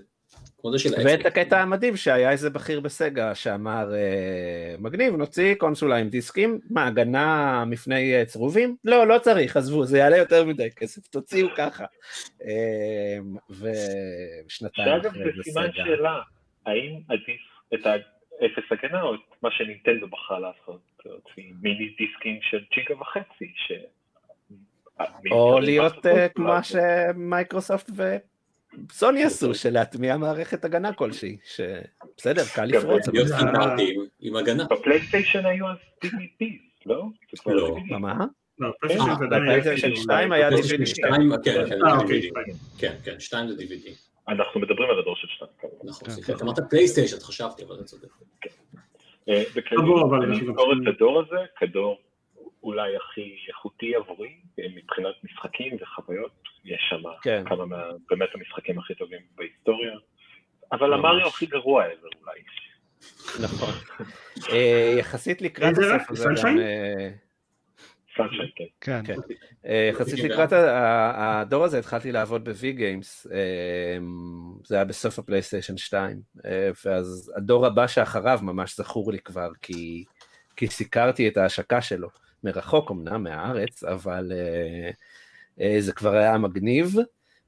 כמו זה של ואת. הקטע המדהים שהיה איזה בכיר בסגה שאמר אה, מגניב נוציא קונסולה עם דיסקים, מה הגנה מפני אה, צרובים? לא לא צריך עזבו זה יעלה יותר מדי כסף תוציאו ככה. אה, ושנתיים אחרי זה סגה. שאלה, האם עדיף את האפס הגנה או את מה שנינטנדו בחרה לעשות, להוציא מיני דיסקים של ג'יגה וחצי, ש... או להיות אה, כמו שמייקרוסופט וסוני עשו, של להטמיע מערכת הגנה כלשהי, שבסדר, קל לפרוץ, להיות סטנדרטים עם הגנה. בפלייסטיישן היו אז DVD, לא? לא. מה, מה? לא, אה, בפלייסטיישן כאילו- 2 היה DVD. שתיים, כן, כן, אה, DVD. אוקיי, שתיים. כן, כן, זה DVD. אנחנו מדברים על הדור של שתיים כמובן. נכון, כן. סליחה, אמרת פלייסטיישן, חשבתי, אבל אתה צודק. אה, בכללי, אבל בוא, אבל אני את הדור הזה כדור אולי הכי איכותי עבורי, אה, מבחינת משחקים וחוויות, יש שם כן. כמה מה- באמת המשחקים הכי טובים בהיסטוריה, אבל ממש. המריו הכי גרוע איזה אולי. נכון. אה, יחסית לקראת הסוף? הזה? גם, כן. יחסית לקראת הדור הזה התחלתי לעבוד ב-V Games, אה, זה היה בסוף הפלייסטיישן 2, אה, ואז הדור הבא שאחריו ממש זכור לי כבר, כי, כי סיקרתי את ההשקה שלו, מרחוק אמנם, מהארץ, אבל אה, אה, זה כבר היה מגניב,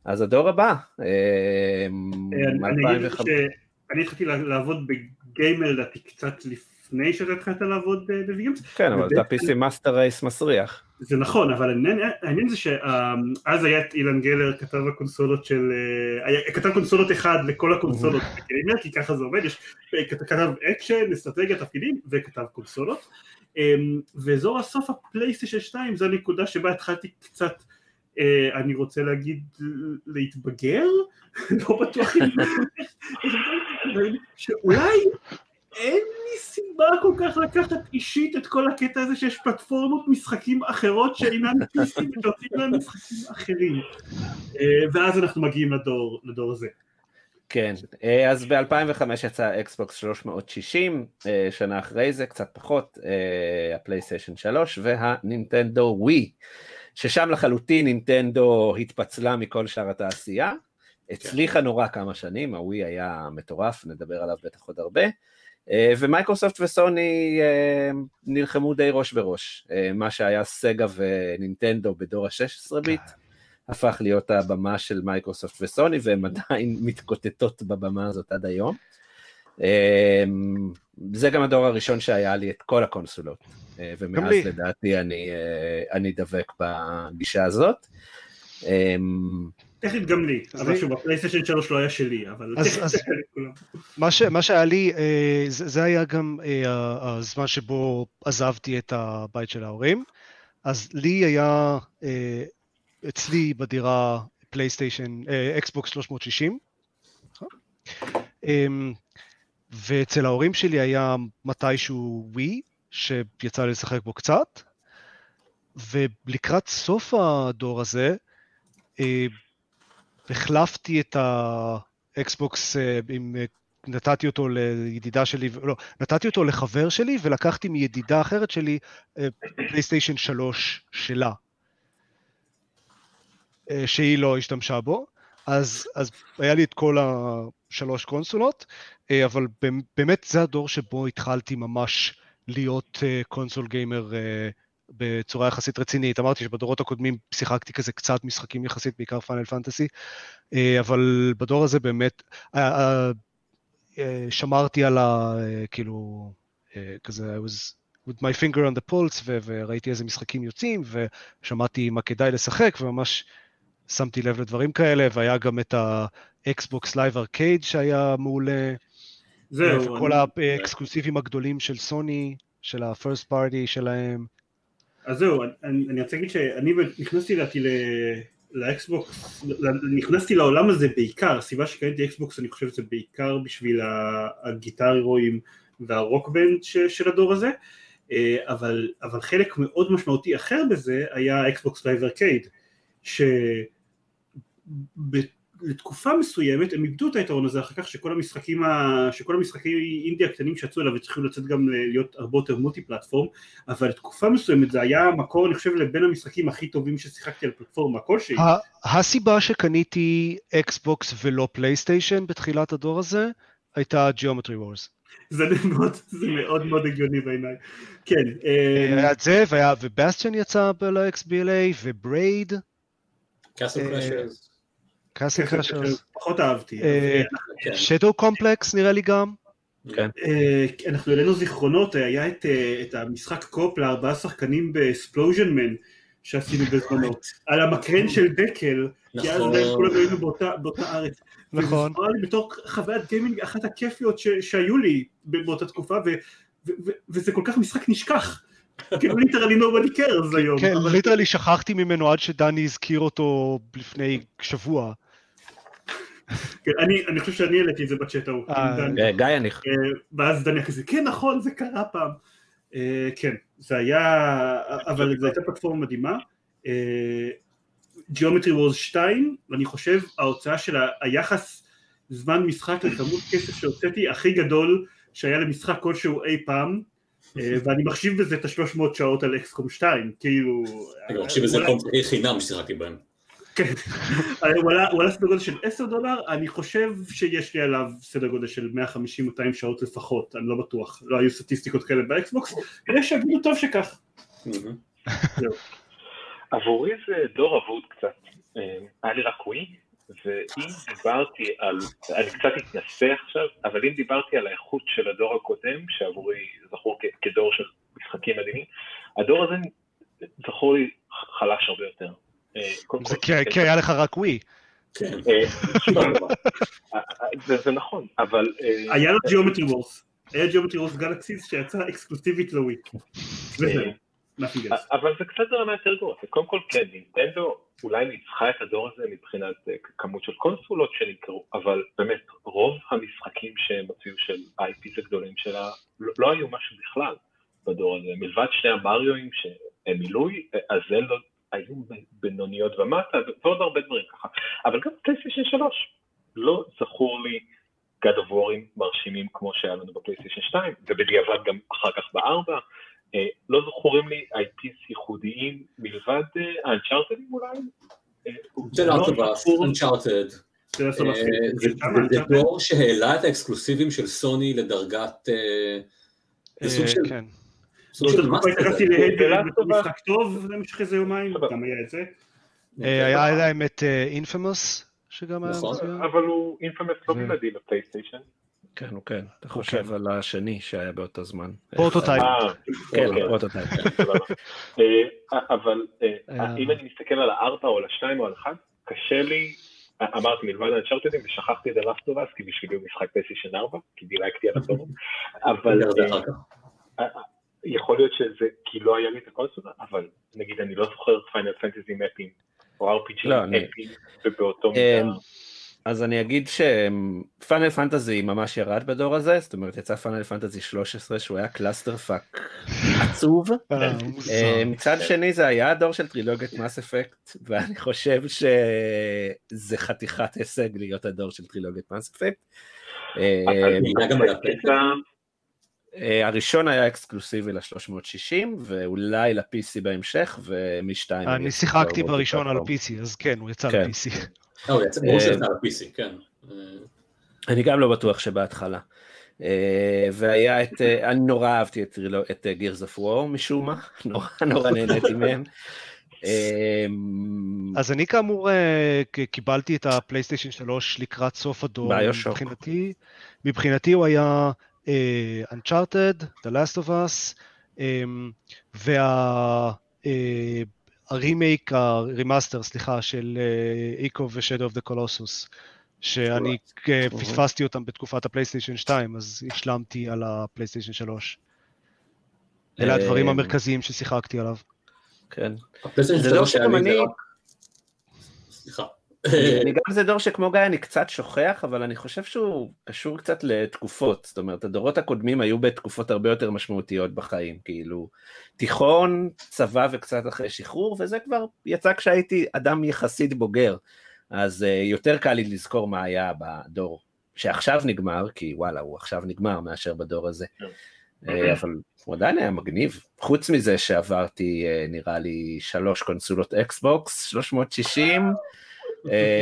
אז הדור הבא, אה, אני אני אגיד 2005 שאני התחלתי לעבוד בגיימר לדעתי קצת לפני שאתה התחלת לעבוד ב Vgames, כן, אבל אתה PC master race מסריח. זה נכון, אבל העניין- זה שאז היה את אילן גלר, כתב הקונסולות של, אה, היה- כתב קונסולות אחד לכל הקונסולות כי ככה זה עובד, יש, כתב אקשן, אסטרטגיה, תפקידים, וכתב קונסולות, ואזור הסוף הפלייסטיישן 2 זו הנקודה שבה התחלתי קצת, אה, אני רוצה להגיד, להתבגר, לא בטוח אם, שאולי אין לי סיבה כל כך לקחת אישית את כל הקטע הזה שיש פלטפורמות משחקים אחרות שאינן PC ונותנים להם משחקים אחרים. אה, ואז אנחנו מגיעים לדור, לדור הזה. כן, אה, אז ב-2005 יצא אקסבוקס 360, אה, שנה אחרי זה, קצת פחות, אה, הפלייסטיישן 3 והנינטנדו ווי, ששם לחלוטין נינטנדו התפצלה מכל שאר התעשייה, הצליחה נורא כמה שנים, הווי היה מטורף, נדבר עליו בטח עוד הרבה, ומייקרוסופט וסוני נלחמו די ראש בראש, מה שהיה סגה ונינטנדו בדור ה-16 ביט, הפך להיות הבמה של מייקרוסופט וסוני, והן עדיין מתקוטטות בבמה הזאת עד היום. אמ, זה גם הדור הראשון שהיה לי את כל הקונסולות, אה, ומאז לי. לדעתי אני, אה, אני דבק בגישה הזאת. אמ, טכנית גם לי, אבל שוב, הפלייסטיישן 3 לא היה שלי, אבל... טכנית לכולם. מה, שהיה לי, אה, זה, היה גם הזמן שבו עזבתי את הבית של ההורים, אז לי היה אצלי בדירה פלייסטיישן, אה, אקסבוקס 360, אה, ואצל ההורים שלי היה מתישהו ווי, שיצא לי לשחק בו קצת, ולקראת סוף הדור הזה, אה, החלפתי את האקסבוקס אה, עם... נתתי אותו לידידה שלי, לא, נתתי אותו לחבר שלי ולקחתי מידידה אחרת שלי פלייסטיישן 3 שלה, שהיא לא השתמשה בו, אז, אז היה לי את כל השלוש קונסולות, אה, אבל באמת זה הדור שבו התחלתי ממש להיות אה, קונסול גיימר אה, בצורה יחסית רצינית. אמרתי שבדורות הקודמים שיחקתי כזה קצת משחקים יחסית, בעיקר פאנל פנטסי, אה, אבל בדור הזה באמת, אה, אה, אה, שמרתי על ה... אה, כאילו, אה, כזה, I was with my finger on the pulse, וראיתי איזה משחקים יוצאים, ושמעתי מה כדאי לשחק, וממש שמתי לב לדברים כאלה, והיה גם את ה-Xbox Live Arcade שהיה מעולה, זהו, וכל אני- האקסקלוסיבים הגדולים של סוני, של ה-first party שלהם. אז זהו, אני, אני רוצה להגיד שאני נכנסתי לדעתי ל- ל Xbox, נכנסתי לעולם הזה בעיקר, הסיבה שקניתי Xbox אני חושב זה בעיקר בשביל ה- הגיטר הירואים והרוקבנד של הדור הזה, אבל, אבל חלק מאוד משמעותי אחר בזה היה Xbox Live Arcade, לתקופה מסוימת הם איבדו את היתרון הזה אחר כך שכל המשחקים, ה... שכל המשחקים אינדי הקטנים שיצאו עליו וצריכים לצאת גם להיות הרבה יותר multi-platform אבל לתקופה מסוימת זה היה מקור אני חושב לבין המשחקים הכי טובים ששיחקתי על פלטפורמה כלשהי. הסיבה שקניתי Xbox ולא PlayStation בתחילת הדור הזה הייתה Geometry Wars. זה מאוד, זה מאוד מאוד הגיוני בעיניי, כן. היה את זה, ובסטיון יצא ל-XBLA, ו Braid. קאסל קראשרס. קאסל קראשרס. פחות אהבתי. Shadow Complex נראה לי גם. כן. אנחנו העלינו זיכרונות, היה את המשחק co-op לארבעה שחקנים ב 'Splosion Man. שעשינו בזמנו, על המקרן של דקל, כי אז כולנו היינו באותה ארץ. נכון. וזה לי בתור חוויית gaming אחת הכיפיות שהיו לי באותה תקופה, וזה כל כך משחק נשכח. כאילו literally nobody cares היום. כן, literally שכחתי ממנו עד שדני הזכיר אותו לפני שבוע. כן, אני חושב שאני העליתי את זה בצ'אט ההוא. גיא אני... ואז דני כזה, כן נכון, זה קרה פעם. כן, זה היה, אבל זו הייתה פלטפורמה מדהימה. Geometry Wars 2, ואני חושב ההוצאה של היחס זמן משחק לכמות כסף שהוצאתי הכי גדול שהיה למשחק כלשהו אי פעם, ואני מחשיב בזה את השלוש מאות שעות על XCOM 2, כאילו... אני מחשיב בזה כל חינם ששיחקתי בהם. כן, הוא עלה סדר גודל של 10 דולר, אני חושב שיש לי עליו סדר גודל של 150-200 שעות לפחות, אני לא בטוח, לא היו סטטיסטיקות כאלה ב Xbox, כדי שיגידו טוב שכך. עבורי זה דור אבוד קצת, היה לי רק ווי, ואם דיברתי על, אני קצת אתנסה עכשיו, אבל אם דיברתי על האיכות של הדור הקודם, שעבורי זכור כדור של משחקים מדהימים, הדור הזה זכור לי חלש הרבה יותר. זה כי היה לך רק ווי. זה נכון, אבל... היה לו ג'יאומטרי וורס, היה ג'יאומטרי וורס גלקסיס שיצא אקסקלוסיבית לווי. אבל זה קצת ברמה יותר גרועה, קודם כל כן, נינטנדו אולי ניצחה את הדור הזה מבחינת כמות של קונסולות שנמכרו, אבל באמת רוב המשחקים שהם הוציאו של IPs הגדולים שלה לא היו משהו בכלל בדור הזה, מלבד שני המריואים שהם מילוי, הזלדות היו בינוניות ומטה ועוד הרבה דברים ככה, אבל גם פלייסטיישן 3 לא זכור לי of War'ים מרשימים כמו שהיה לנו בפלייסטיישן 2 ובדיעבד גם אחר כך בארבע, לא זכורים לי IPs ייחודיים מלבד האנצ'ארטדים אולי? זה לא טובה, אנצ'ארטד. זה דור שהעלה את האקסקלוסיבים של סוני לדרגת... כן. התייחסתי למשחק טוב למשך איזה יומיים, גם היה את זה. היה להם את Infamous, שגם היה מצוין. אבל הוא Infamous לא בלעדי ל PlayStation. כן, הוא כן, אתה חושב על השני שהיה באותו זמן. Prototype. כן, Prototype. אבל אם אני מסתכל על הארבע או על השתיים או על אחד, קשה לי, אמרתי מלבד ה Uncharted ים ושכחתי את ה Last of Us, כי בשבילי הוא משחק PlayStation 4, כי דילגתי על אבל יכול להיות שזה כי לא היה לי את הקונסולה, אבל נגיד אני לא זוכר Final Fantasy מפעים או RPG מפעים ובאותו מידה. אז אני אגיד ש Final Fantasy ממש ירד בדור הזה, זאת אומרת יצא Final Fantasy 13 שהוא היה clusterfuck עצוב. מצד שני זה היה הדור של טרילוגיית Mass Effect, ואני חושב שזה חתיכת הישג להיות הדור של טרילוגיית Mass Effect. הראשון היה אקסקלוסיבי ל-360 ואולי ל-PC בהמשך ומ-2... אני שיחקתי בראשון על ה-PC אז כן הוא יצא ל-PC. הוא יצא ל-PC כן. אני גם לא בטוח שבהתחלה. והיה את, אני נורא אהבתי את Gears of War משום מה, נורא נורא נהניתי מהם. אז אני כאמור קיבלתי את ה PlayStation 3 לקראת סוף הדור, מבחינתי, מבחינתי הוא היה Uncharted, The Last of Us, וה remake, ה remaster, סליחה, של Ico ו-Shadow of the Colossus, שאני פספסתי אותם בתקופת ה PlayStation 2, אז השלמתי על ה PlayStation 3. אלה הדברים המרכזיים ששיחקתי עליו. כן. ה PlayStation 3 היה לי זה רק... סליחה. אני גם זה דור שכמו גיא אני קצת שוכח, אבל אני חושב שהוא קשור קצת לתקופות, זאת אומרת הדורות הקודמים היו בתקופות הרבה יותר משמעותיות בחיים, כאילו תיכון, צבא וקצת אחרי שחרור, וזה כבר יצא כשהייתי אדם יחסית בוגר, אז uh, יותר קל לי לזכור מה היה בדור שעכשיו נגמר, כי וואלה הוא עכשיו נגמר מאשר בדור הזה, uh, אבל הוא עדיין היה מגניב, חוץ מזה שעברתי uh, נראה לי שלוש קונסולות אקסבוקס, 360, אה,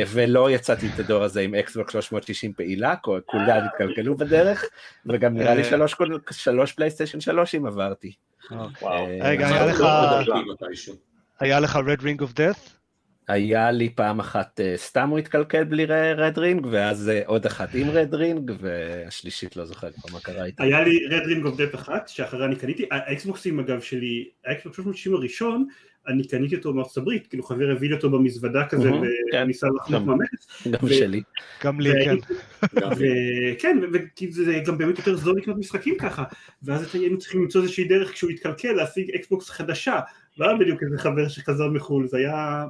ולא יצאתי את הדור הזה עם Xbox 360 פעילה, כולם התקלקלו בדרך, וגם נראה לי אה. שלוש, שלוש PlayStation שלושים עברתי. רגע, היה לך... היה לך Red Ring of Death? היה לי פעם אחת אה, סתם הוא התקלקל בלי Red Ring, ואז עוד אחת עם Red Ring, והשלישית לא זוכר כבר מה קרה איתה. היה לי Red Ring of Death אחת, שאחריה אני קניתי, ה Xbox ים אגב שלי, ה Xbox 360 הראשון, אני קניתי אותו מארצות הברית, כאילו חבר הביא לי אותו במזוודה כזה, וניסה לחמוק מהמכס. גם שלי. גם לי, כן. וכן, וכי זה גם באמת יותר זול לקנות משחקים ככה, ואז היינו צריכים למצוא איזושהי דרך כשהוא יתקלקל להשיג Xbox חדשה, והיה בדיוק איזה חבר שחזר מחו"ל, זה היה,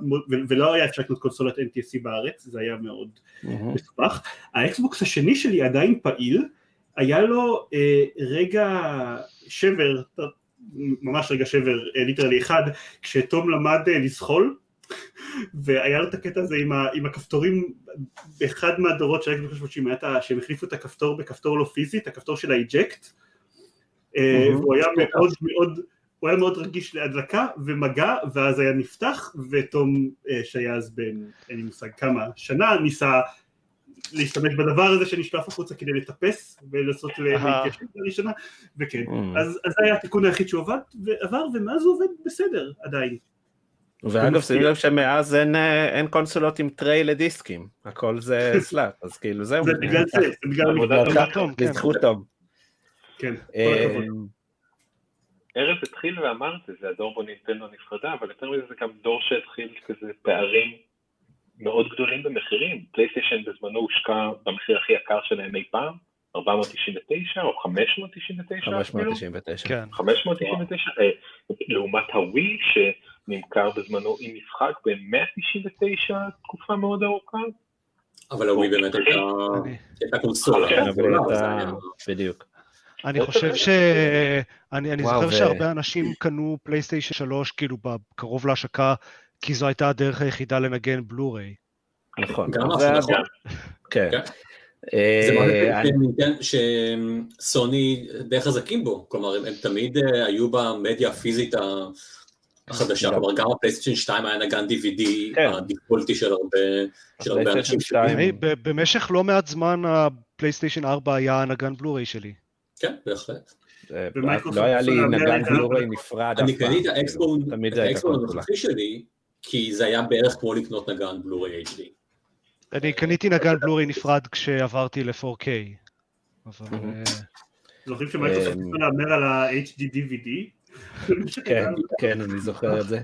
ולא היה אפשר לקנות קונסולת NTSC בארץ, זה היה מאוד מסובך. ה Xbox השני שלי עדיין פעיל, היה לו אה, רגע שבר, ממש רגע שבר literally אחד, כשתום למד אה, לזחול, והיה לו את הקטע הזה עם, ה, עם הכפתורים באחד מהדורות של Xbox 360, היה שהם החליפו את הכפתור בכפתור לא פיזי, את הכפתור של ה eject, אה, והוא היה מאוד מאוד הוא היה מאוד רגיש להדלקה ומגע, ואז היה נפתח, ותום אה, שהיה אז בן, אין לי מושג כמה, שנה, ניסה להשתמש בדבר הזה שנשלף החוצה כדי לטפס ולעשות להתיישבות לראשונה, וכן. אז זה היה התיקון היחיד שהוא עבד, ועבר, ומאז הוא עובד בסדר עדיין. ואגב שימי לב שמאז אין, אה, אין קונסולות עם tray לדיסקים, הכל זה slot, אז כאילו זהו. זה בגלל זה, זה בגלל תום, בזכות תום. כן, כל הכבוד. ארז התחיל ואמר את זה, זה הדור בו נינטנדו נפרדה, אבל יותר מזה זה גם דור שהתחיל כזה פערים מאוד גדולים במחירים. פלייסטיישן בזמנו הושקע במחיר הכי יקר שלהם אי פעם, 499 או 599 599. כן. 599, אה, לעומת הווי שנמכר בזמנו עם משחק ב-199 תקופה מאוד ארוכה. אבל הווי באמת הייתה קונסולה. כן, בדיוק. אני חושב ש... אני, אני זוכר. שהרבה אנשים קנו פלייסטיישן 3 כאילו קרוב להשקה, כי זו הייתה הדרך היחידה לנגן בלו-ריי. נכון. גם זה נכון. כן. זה מה שסוני די חזקים בו, כלומר הם תמיד אה, היו במדיה הפיזית החדשה, כלומר גם הפלייסטיישן 2 היה נגן DVD כן. הדיפולטי של הרבה אנשים. במשך לא מעט זמן הפלייסטיישן 4 היה הנגן בלו-ריי שלי. כן, בהחלט. לא היה לי נגן בלוריי נפרד אני קניתי את האקסבון הנוכחי שלי, כי זה היה בערך כמו לקנות נגן בלוריי HD. אני קניתי נגן בלוריי נפרד כשעברתי ל-4K. זוכרים שמייקרוסופט להמר על ה-HD DVD? כן, כן, אני זוכר את זה.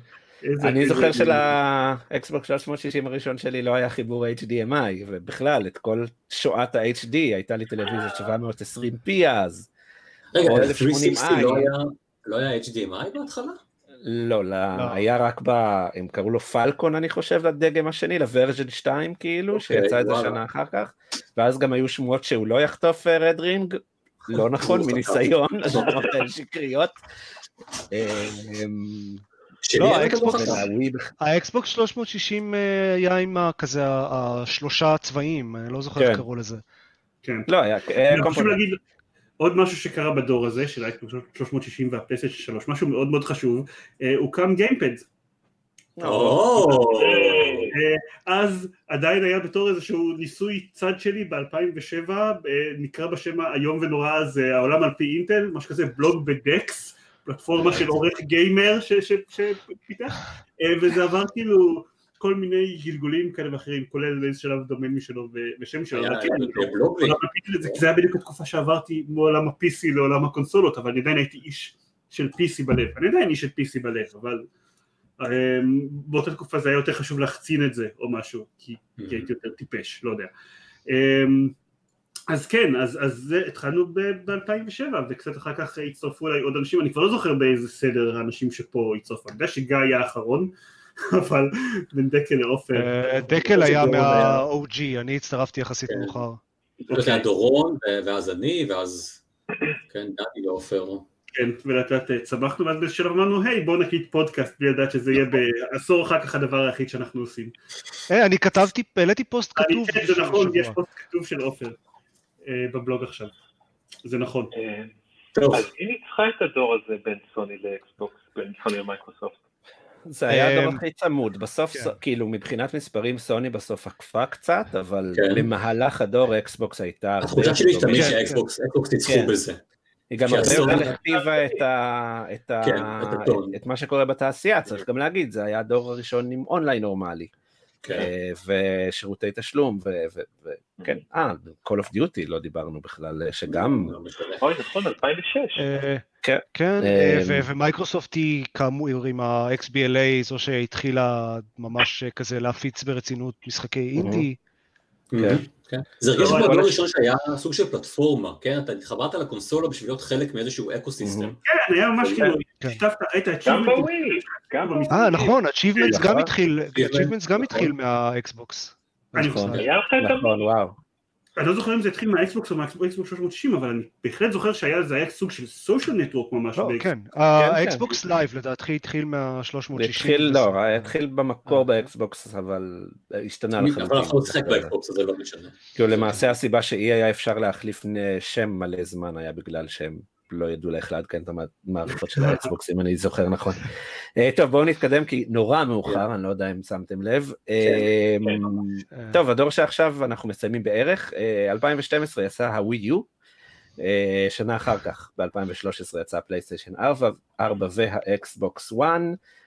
אני זוכר שלאקסבוק 360 הראשון שלי לא היה חיבור HDMI, ובכלל, את כל שואת ה-HD, הייתה לי טלוויזיה 720p אז. רגע, 360 לא היה HDMI בהתחלה? לא, היה רק ב... הם קראו לו פלקון אני חושב לדגם השני, ל version 2 כאילו, שיצא איזה שנה אחר כך, ואז גם היו שמועות שהוא לא יחטוף red ring, לא נכון מניסיון, הדוגמאות האלה שקריות. לא, האקסבוקס 360 אה, היה עם כזה השלושה צבעים, אני לא זוכר איך קראו לזה. כן. לא, היה... חשוב להגיד עוד משהו שקרה בדור הזה של האקסבוקס 360 והפלייסטיישן 3, משהו מאוד מאוד חשוב, אה, הוקם גיימפוד. אה, אז עדיין היה בתור איזשהו ניסוי צד שלי ב-2007, נקרא בשם האיום ונורא הזה, העולם על פי אינטל, משהו כזה בלוג בדקס. פלטפורמה של עורך גיימר שפיתח, אה, וזה עבר כאילו כל מיני גלגולים כאלה ואחרים, כולל באיזה שלב דומיין משלו ושם שלו, זה היה בדיוק התקופה שעברתי מעולם ה-PC לעולם הקונסולות, אבל אני עדיין הייתי איש של PC בלב, אני עדיין איש של PC בלב, אבל אמ, באותה תקופה זה היה יותר חשוב להחצין את זה או משהו, כי הייתי יותר טיפש, לא יודע. אמ, אז כן, אז, אז זה, התחלנו ב-2007 וקצת אחר כך הצטרפו אליי עוד אנשים, אני כבר לא זוכר באיזה סדר האנשים שפה הצטרפו, אני יודע שגיא היה האחרון, אבל בין דקל לעופר. אה, דקל היה מה-OG, אני הצטרפתי יחסית כן. מאוחר. זה היה דורון, ואז אני, ואז, כן, דני ועופר. כן, ולאט לאט צמחנו, ואז באיזשהו שלב אמרנו, היי בואו נקליט פודקאסט, בלי לדעת שזה יהיה בעשור אחר כך הדבר היחיד שאנחנו עושים. אה, אני כתבתי, העליתי פוסט כתוב. כן, זה נכון, יש. פוסט כתוב של עופר אה, בבלוג עכשיו. זה נכון. אה, טוב, אז מי ניצחה את הדור הזה בין סוני לאקסבוקס, בין סוני למייקרוסופט. זה היה הדור אמ, הכי צמוד, בסוף, כן. כאילו מבחינת מספרים סוני בסוף עקפה קצת, אבל כן. במהלך הדור אקסבוקס הייתה התחושה שלי תמיד טובה. כן, ניצחו. בזה. היא גם הרבה יותר הכתיבה את, ה, את, ה, את הטון. את מה שקורה בתעשייה, צריך גם להגיד, זה היה הדור הראשון עם אונליין נורמלי, כן. אה, ושירותי תשלום, וכן, אה, Call of Duty לא דיברנו בכלל, אה, שגם, לא משנה. אוי, נכון, 2006. אה, כן. כן, ומייקרוסופט היא כאמור עם ה-XBLA, זו שהתחילה ממש כזה להפיץ ברצינות משחקי אינדי. כן. כן. זה הרגיש לא, כמו הדור הראשון שהיה סוג של פלטפורמה, כן? אתה התחברת לקונסולה בשביל להיות חלק מאיזשהו ecosystem. כן, היה ממש כאילו, כן. השתתפת, ראית גם בווי, גם בווי. אה, נכון, Achievements נכון. גם התחיל, Achievements, Achievements גם נכון. התחיל מהאקסבוקס. אני נכון. חושב. נכון, וואו, אני לא זוכר אם זה התחיל מהאקסבוקס או מהאקסבוקס 360, אבל אני בהחלט זוכר שהיה זה היה סוג של סושיאל נטוורק ממש. לא, כן, כן. האקסבוקס לייב לדעתי התחיל מה-360. זה התחיל, לא, התחיל במקור באקסבוקס, אבל השתנה אבל לחלוטין. אנחנו לא נשחק באקסבוקס, זה לא משנה. כאילו למעשה הסיבה שאי היה אפשר להחליף שם מלא זמן היה בגלל שהם לא ידעו איך לעדכן את המערכות של האקסבוקס אם אני זוכר נכון. אה, טוב בואו נתקדם כי נורא מאוחר אני לא יודע אם שמתם לב. אה, אה, טוב הדור שעכשיו אנחנו מסיימים בערך אה, 2012 יצא הווי יו. שנה אחר כך ב-2013 יצא פלייסטיישן 4, 4 והאקסבוקס 1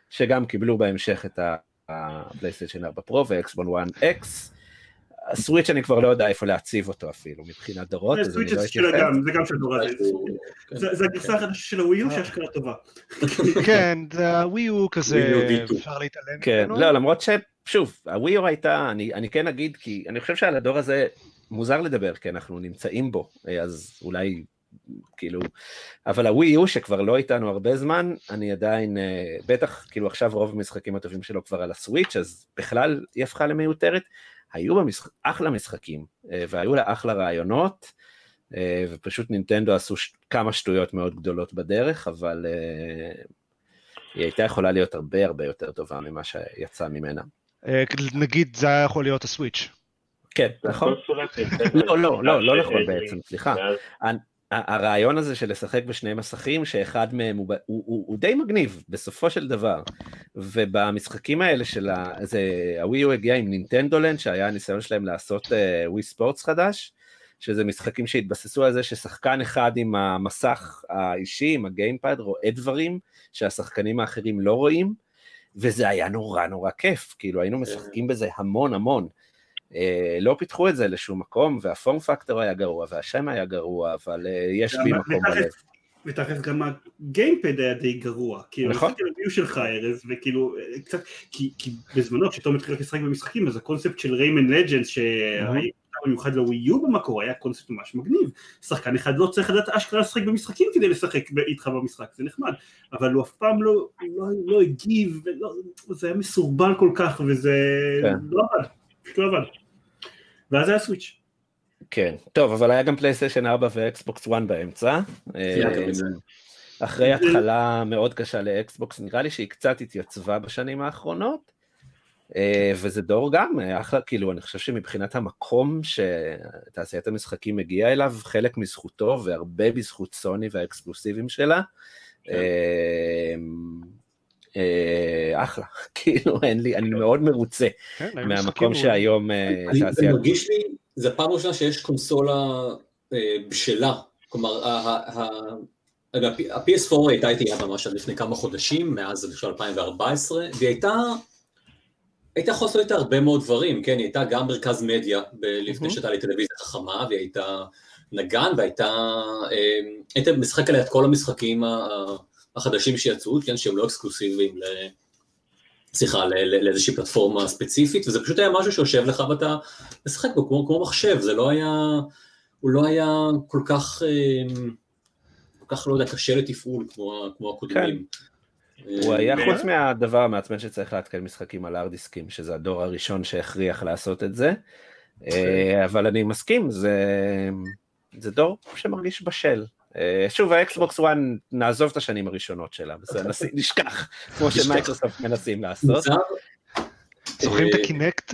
שגם קיבלו בהמשך את הפלייסטיישן 4 פרו ואקסבוקס 1 אקס. הסוויץ' אני כבר לא יודע איפה להציב אותו אפילו מבחינת דורות, אז אני סוויץ' לא של אתייחס. זה גם של דור הזה. כן. זה זה הגרסה החדשה של הווי יו שאשכרה טובה. כן, זה הווי הוא כזה, Wii U V2. אפשר להתעלם כן, ממנו. לא, למרות ששוב, הווי יו הייתה, אני, אני כן אגיד, כי אני חושב שעל הדור הזה מוזר לדבר, כי אנחנו נמצאים בו, אז אולי, כאילו, אבל הווי יו שכבר לא איתנו הרבה זמן, אני עדיין, אה, בטח, כאילו עכשיו רוב המשחקים הטובים שלו כבר על הסוויץ', אז בכלל היא הפכה למיותרת. היו בה משחק, אחלה משחקים, אה, והיו לה אחלה רעיונות, אה, ופשוט נינטנדו עשו ש... כמה שטויות מאוד גדולות בדרך, אבל אה, היא הייתה יכולה להיות הרבה הרבה יותר טובה ממה שיצא ממנה. נגיד זה היה יכול להיות הסוויץ'. כן, נכון? לא, לא, לא, לא נכון בעצם, סליחה. הרעיון הזה של לשחק בשני מסכים, שאחד מהם הוא, הוא, הוא, הוא די מגניב, בסופו של דבר. ובמשחקים האלה של ה... זה, הווי יו הגיע עם נינטנדולנד, שהיה הניסיון שלהם לעשות ווי ספורטס חדש, שזה משחקים שהתבססו על זה ששחקן אחד עם המסך האישי, עם הגיימפד, רואה דברים שהשחקנים האחרים לא רואים, וזה היה נורא נורא כיף, כאילו היינו משחקים בזה המון המון. אה, לא פיתחו את זה לשום מקום, והפורם פקטור היה גרוע, והשם היה גרוע, אבל אה, יש גם- מקום בלב. ותכלס גם הגיימפד היה די גרוע, כאילו, נכון. ניסיתי לביו שלך ארז, וכאילו, אה, קצת, כי כי בזמנו כשתום התחיל לשחק במשחקים, אז הקונספט של ריימן לג'נדס, שהיה במיוחד לווי יו במקור, היה קונספט ממש מגניב, שחקן אחד לא צריך לדעת אשכרה לשחק במשחקים כדי לשחק איתך במשחק, זה נחמד, אבל הוא אף פעם לא, לא, לא הגיב, ולא, זה היה מסורבל כל כך, וזה כן. לא עבד, פשוט לא עבד. ואז היה סוויץ'. כן, טוב, אבל היה גם פלייסטיישן 4 ואקסבוקס 1 באמצע. אה. אחרי התחלה מאוד קשה לאקסבוקס, נראה לי שהיא קצת התייצבה בשנים האחרונות, אה, וזה דור גם, אה, אחלה, כאילו, אני חושב שמבחינת המקום שתעשיית המשחקים הגיעה אליו, חלק מזכותו והרבה בזכות סוני והאקסקלוסיבים שלה. אה, אחלה, כאילו, אין לי, אני מאוד מרוצה כן, מהמקום. שהיום אה, אני זה. מרגיש לי, זה פעם ראשונה שיש קונסולה אה, בשלה, כלומר ה- ה- ה- ה-PS4 הייתה איתי יד ממש עד לפני כמה חודשים, מאז אני חושב 2014, והיא הייתה, הייתה יכולה לעשות איתה הרבה מאוד דברים, כן, היא הייתה גם מרכז מדיה לפני Mhm. שהייתה לי טלוויזיה חכמה, והיא הייתה נגן, והייתה, אה, היית משחק עליה את כל המשחקים ה- ה- החדשים שיצאו, כן, שהם לא אקסקלוסיביים ל... סליחה, לאיזושהי פלטפורמה ספציפית, וזה פשוט היה משהו שיושב לך ואתה משחק בו כמו, כמו מחשב, זה לא היה, הוא לא היה כל כך, אה, כל כך, לא יודע, קשה לתפעול כמו, כמו הקודמים. הוא היה אה, חוץ מהדבר המעצבן שצריך לעדכן משחקים על ארדיסקים, שזה הדור הראשון שהכריח לעשות את זה, אה, אבל אני מסכים, זה, זה דור שמרגיש בשל. אה, שוב, האקסבוקס 1, נעזוב את השנים הראשונות שלה, נס- נשכח, כמו. שמייקרוסופט מנסים לעשות. זוכרים את אה, הקינקט?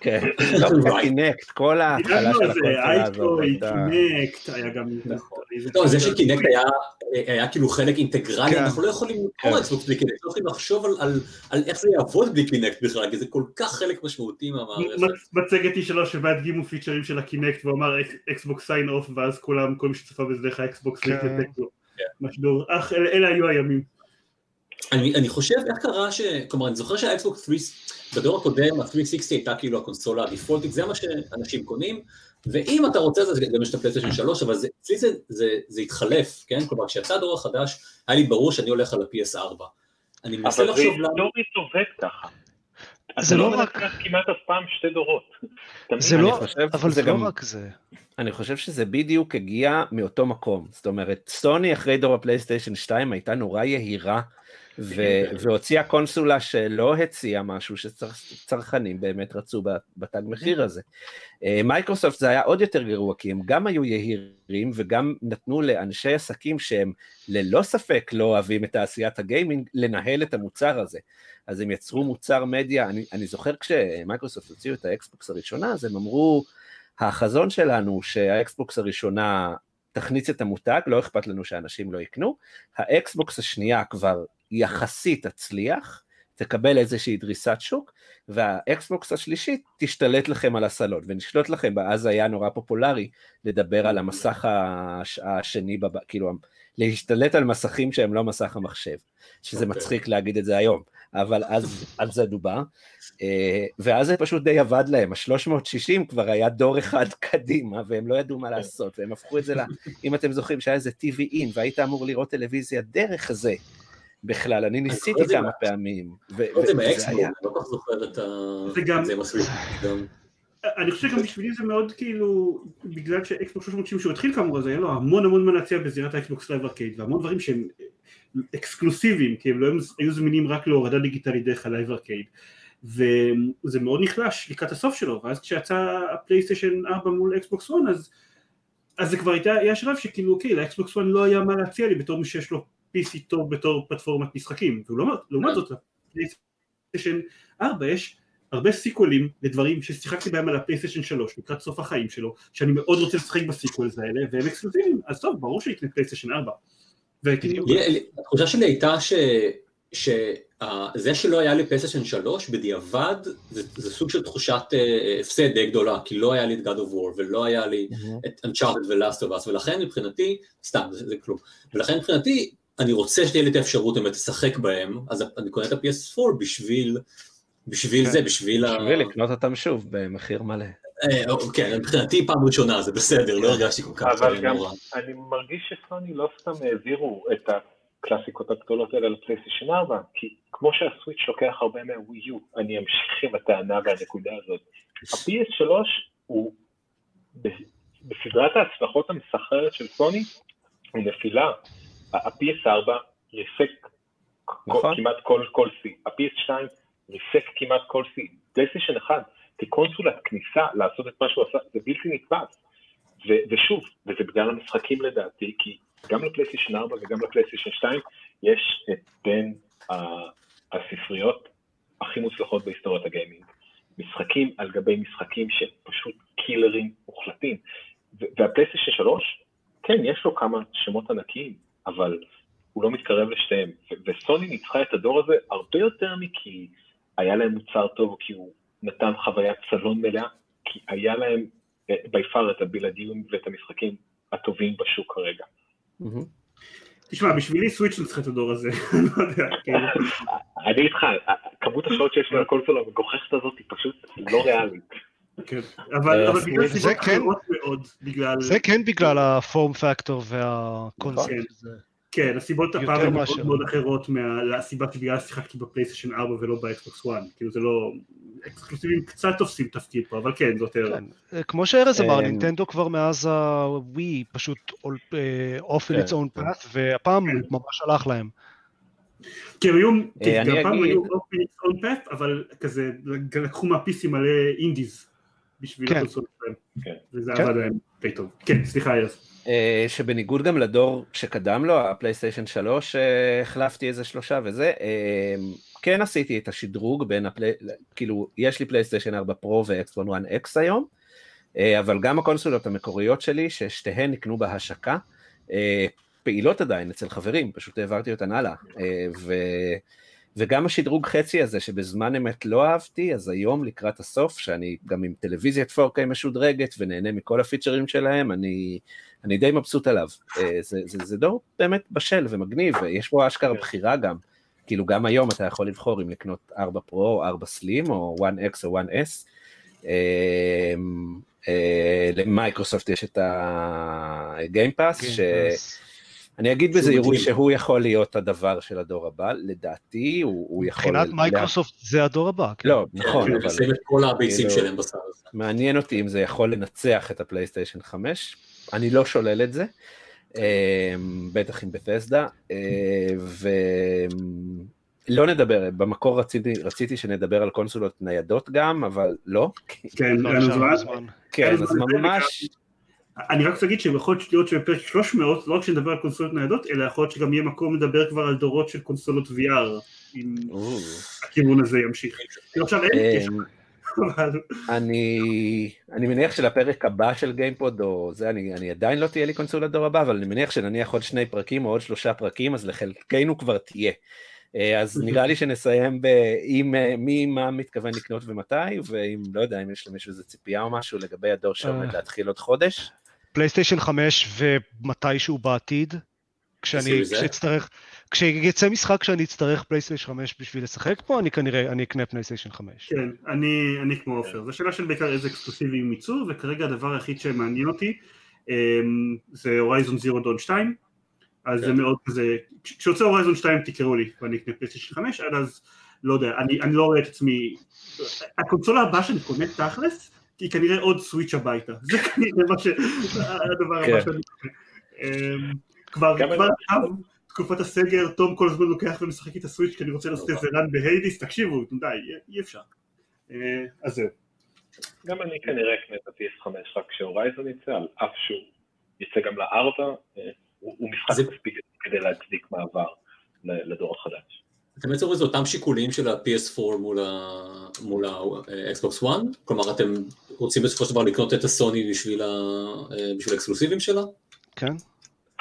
כן, לא, וואי. קינקט, כל ההתחלה של זה, הקונסולה הזאת. קינקט, היה גם... נכון. לא, זה שקינקט היה, כאילו חלק אינטגרלי, כן. אנחנו לא יכולים כן. לקרוא אקסבוקס בלי קינקט, לא יכולים לחשוב על, איך זה יעבוד בלי קינקט בכלל, כי זה כל כך חלק משמעותי מהמערכת. מצ- מצגת היא שלו שבה הדגימו פיצ'רים של הקינקט והוא אמר אקסבוקס sign off ואז כולם, כל מי שצפה בזה דרך האקסבוקס כן. להתנתק לו. אך אלה היו הימים. אני, אני חושב איך קרה ש... כלומר, אני זוכר שהאקסבוקס 3, בדור הקודם, ה-360 הייתה כאילו הקונסולה הדיפולטית, זה מה שאנשים קונים, ואם אתה רוצה זה גם יש את הפלייסטיישן 3, אבל זה, אצלי זה, זה, זה התחלף, כן? כלומר, כשיצא הדור החדש, היה לי ברור שאני הולך על ה-PS4. אני מנסה אבל זה לחשוב למה... היסטורית עובד ככה. זה לא לא רק- כמעט אף פעם שתי דורות. תמיד זה לא, אבל זה לא גם- רק זה. אני חושב שזה בדיוק הגיע מאותו מקום. זאת אומרת, סוני אחרי דור הפלייסטיישן 2 הייתה נורא יהירה, ו- והוציאה קונסולה שלא הציעה משהו שצרכנים באמת רצו בתג מחיר הזה. אה, מייקרוסופט זה היה עוד יותר גרוע, כי הם גם היו יהירים וגם נתנו לאנשי עסקים שהם ללא ספק לא אוהבים את תעשיית הגיימינג, לנהל את המוצר הזה. אז הם יצרו מוצר מדיה, אני, אני זוכר כשמייקרוסופט הוציאו את האקסבוקס הראשונה, אז הם אמרו, החזון שלנו שהאקסבוקס הראשונה תכניס את המותג, לא אכפת לנו שאנשים לא יקנו, האקסבוקס השנייה כבר יחסית תצליח, תקבל איזושהי דריסת שוק, והאקסבוקס השלישית תשתלט לכם על הסלון, ונשלוט לכם, אז היה נורא פופולרי לדבר על המסך הש- השני, בב... כאילו להשתלט על מסכים שהם לא מסך המחשב, שזה אוקיי. מצחיק להגיד את זה היום, אבל אז על זה דובר. אה, ואז זה פשוט די עבד להם, ה-360 כבר היה דור אחד קדימה, והם לא ידעו מה לעשות, והם הפכו את זה, ל... אם אתם זוכרים שהיה איזה TV אין, והיית אמור לראות טלוויזיה דרך זה בכלל, אני ניסיתי כמה מה- פעמים. זה היה- אני לא כל כך זוכר את ה... זה מספיק. אני חושב שגם בשבילי זה מאוד כאילו, בגלל שאקסבוקס 360 שהוא התחיל כאמור, אז היה לו המון המון מה להציע בזירת האקסבוקס Live Arcade, והמון דברים שהם אקסקלוסיביים, כי הם לא היו זמינים רק להורדה דיגיטלית דרך ה Live Arcade, וזה מאוד נחלש לקראת הסוף שלו, ואז כשיצא הפלייסטיישן 4 מול אקסבוקס 1, אז, אז זה כבר הייתה, היה שלב שכאילו אוקיי, לאקסבוקס 1 לא היה מה להציע לי בתור מי שיש לו PC טוב בתור פלטפורמת משחקים, ולעומת זאת לפלייסטיישן 4 יש הרבה סיקוולים לדברים ששיחקתי בהם על הפלייסטיישן 3 לקראת סוף החיים שלו, שאני מאוד רוצה לשחק ב sequels האלה, והם אקסקלוסיביים, אז טוב, ברור שאני אקנה פלייסטיישן 4. וכאילו, לי- התחושה שלי הייתה ש... שזה שלא היה לי פלייסטיישן 3 בדיעבד זה, זה סוג של תחושת אה, הפסד די גדולה כי לא היה לי את God of War ולא היה לי את Uncharted ו-Last of Us ולכן מבחינתי, סתם זה, זה כלום, ולכן מבחינתי אני רוצה שתהיה לי את האפשרות באמת לשחק בהם אז אני קונה את ה-PS4 בשביל, בשביל כן. זה, בשביל ה... בשביל לקנות אותם שוב במחיר מלא. כן, מבחינתי פעם ראשונה זה בסדר, לא הרגשתי כל כך אבל גם. אני מרגיש שסוני לא סתם העבירו את הקלאסיקות הגדולות האלה לפלייסטיישן 4, כי כמו שהסוויץ' לוקח הרבה מהווי יו, אני אמשיך עם הטענה והנקודה הזאת. ה-PS3 הוא בסדרת ההצלחות המסחררת של סוני, הוא נפילה. ה-PS4 ריסק נכון. כמעט כל כל שיא, ה-PS2 ריסק כמעט כל שיא, פלייסטיישן 1 כקונסולת כניסה לעשות את מה שהוא עשה, זה בלתי נתפס. ו- ושוב, וזה בגלל המשחקים לדעתי, כי גם לפלייסטיישן 4 וגם לפלייסטיישן 2 יש את בין הספריות הכי מוצלחות בהיסטוריית הגיימינג. משחקים על גבי משחקים שפשוט קילרים מוחלטים. והפלייסטיישן 3, כן, יש לו כמה שמות ענקיים, אבל הוא לא מתקרב לשתיהם. ו- וסוני ניצחה את הדור הזה הרבה יותר מכי היה להם מוצר טוב, כי הוא נתן חוויית סלון מלאה, כי היה להם בי פאר את הבלעדיות ואת המשחקים הטובים בשוק כרגע. תשמע, בשבילי סוויץ' נצחה את הדור הזה, אני לא יודע, כאילו, אני איתך, כמות השעות שיש לי על הקונסולה המגוחכת הזאת היא פשוט לא ריאלית. כן. אבל בגלל סיבות כן. אחרות מאוד, בגלל, זה כן בגלל ה form factor והקונספט. הזה. כן, הסיבות הפעם הן מאוד מאוד אחרות מהסיבה שבגלל שיחקתי בפלייסטיישן 4 ולא באקסבוקס 1, כאילו זה לא, אקסקלוסיבים קצת תופסים תפקיד פה, אבל כן, זה יותר, כן. אה, כמו שארז אמר, אה, נינטנדו כבר מאז הווי פשוט אה, off in כן, its own כן. path, והפעם כן. ממש הלך להם. כי הם היו, אה, גם פעם היו off in its own path, אבל כזה לקחו מה PC מלא indies בשביל כן. הקונסולות שלהם, כן. וזה כן. עבד להם די טוב. כן, סליחה ארז. אה, שבניגוד גם לדור שקדם לו, הפלייסטיישן 3, אה, החלפתי איזה שלושה וזה, אה, כן עשיתי את השדרוג בין הפלי... כאילו, יש לי פלייסטיישן 4 פרו ואקסבוקס 1 אקס היום, אבל גם הקונסולות המקוריות שלי, ששתיהן נקנו בהשקה, פעילות עדיין אצל חברים, פשוט העברתי אותן הלאה. אה, ו... וגם השדרוג חצי הזה שבזמן אמת לא אהבתי, אז היום לקראת הסוף, שאני גם עם טלוויזיית 4K משודרגת ונהנה מכל הפיצ'רים שלהם, אני, אני די מבסוט עליו. אה, זה, זה, זה דור באמת בשל ומגניב, ויש פה אשכרה בחירה גם. כאילו גם היום אתה יכול לבחור אם לקנות 4 פרו או 4 סלים או 1X או 1S. אה, אה, למייקרוסופט יש את ה Game Pass. אני אגיד שהוא בזהירות מדהים. שהוא יכול להיות הדבר של הדור הבא, לדעתי הוא, הוא יכול... מבחינת לה- מייקרוסופט זה הדור הבא. כן. לא, נכון, הם אבל שמים את כל הביצים כאילו- שלהם בסל הזה. מעניין אותי אם זה יכול לנצח את הפלייסטיישן 5, אני לא שולל את זה, אה, בטח עם Bethesda, ולא נדבר, במקור רציתי, רציתי שנדבר על קונסולות ניידות גם, אבל לא, כן, לא. כן, אין אז זמן לזה, ממש, אני רק רוצה להגיד שיכול להיות שבפרק 300 לא רק שנדבר על קונסולות ניידות, אלא יכול להיות שגם יהיה מקום לדבר כבר על דורות של קונסולות VR, אם הכיוון הזה ימשיך. כאילו עכשיו אין אה, אני, אני מניח שלפרק הבא של גיימפוד, או זה, אני, אני עדיין לא תהיה לי קונסולת דור הבא, אבל אני מניח שנניח עוד שני פרקים או עוד שלושה פרקים, אז לחלקנו כבר תהיה. אה, אז נראה לי שנסיים עם מי מה מתכוון לקנות ומתי, ואם, לא יודע, אם יש למישהו איזה ציפייה או משהו לגבי הדור שעומד אה. להתחיל עוד חודש. פלייסטיישן 5 ומתישהו בעתיד, כשאני? כשאצטרך, כשיצא משחק שאני אצטרך פלייסטיישן 5 בשביל לשחק פה, אני כנראה, אני אקנה פלייסטיישן 5. כן, אני, אני כמו עופר, זו שאלה של בעיקר איזה אקסקלוסיבים ייצאו, וכרגע הדבר היחיד שמעניין אותי אמ, זה Horizon Zero Dawn 2, אז זה כן. מאוד כזה, כש- כשיוצא Horizon 2 תקראו לי ואני אקנה פלייסטיישן 5, עד אז לא יודע, אני, אני לא רואה את עצמי, הקונסולה הבאה שאני קונה תכלס, היא כנראה עוד סוויץ' הביתה, זה כנראה מה ש... הדבר הבא כן. שאני. אמ, כבר עכשיו, תקופת הסגר, תום כל הזמן לוקח ומשחק את הסוויץ' כי אני רוצה לעשות איזה run ב Hades, תקשיבו, די, אי- אפשר. אה, אז זהו. גם אני כנראה אקנה את ה-PS5 רק כש Horizon יצא, על אף שהוא יצא גם לארבע, אה, הוא משחק מספיק כדי להצדיק מעבר לדור החדש. אתם בעצם רואים את אותם שיקולים של ה-PS4 מול ה- מול ה-Xbox One? כלומר, אתם רוצים בסופו של דבר לקנות את הסוני בשביל אה, בשביל האקסקלוסיבים שלה? כן?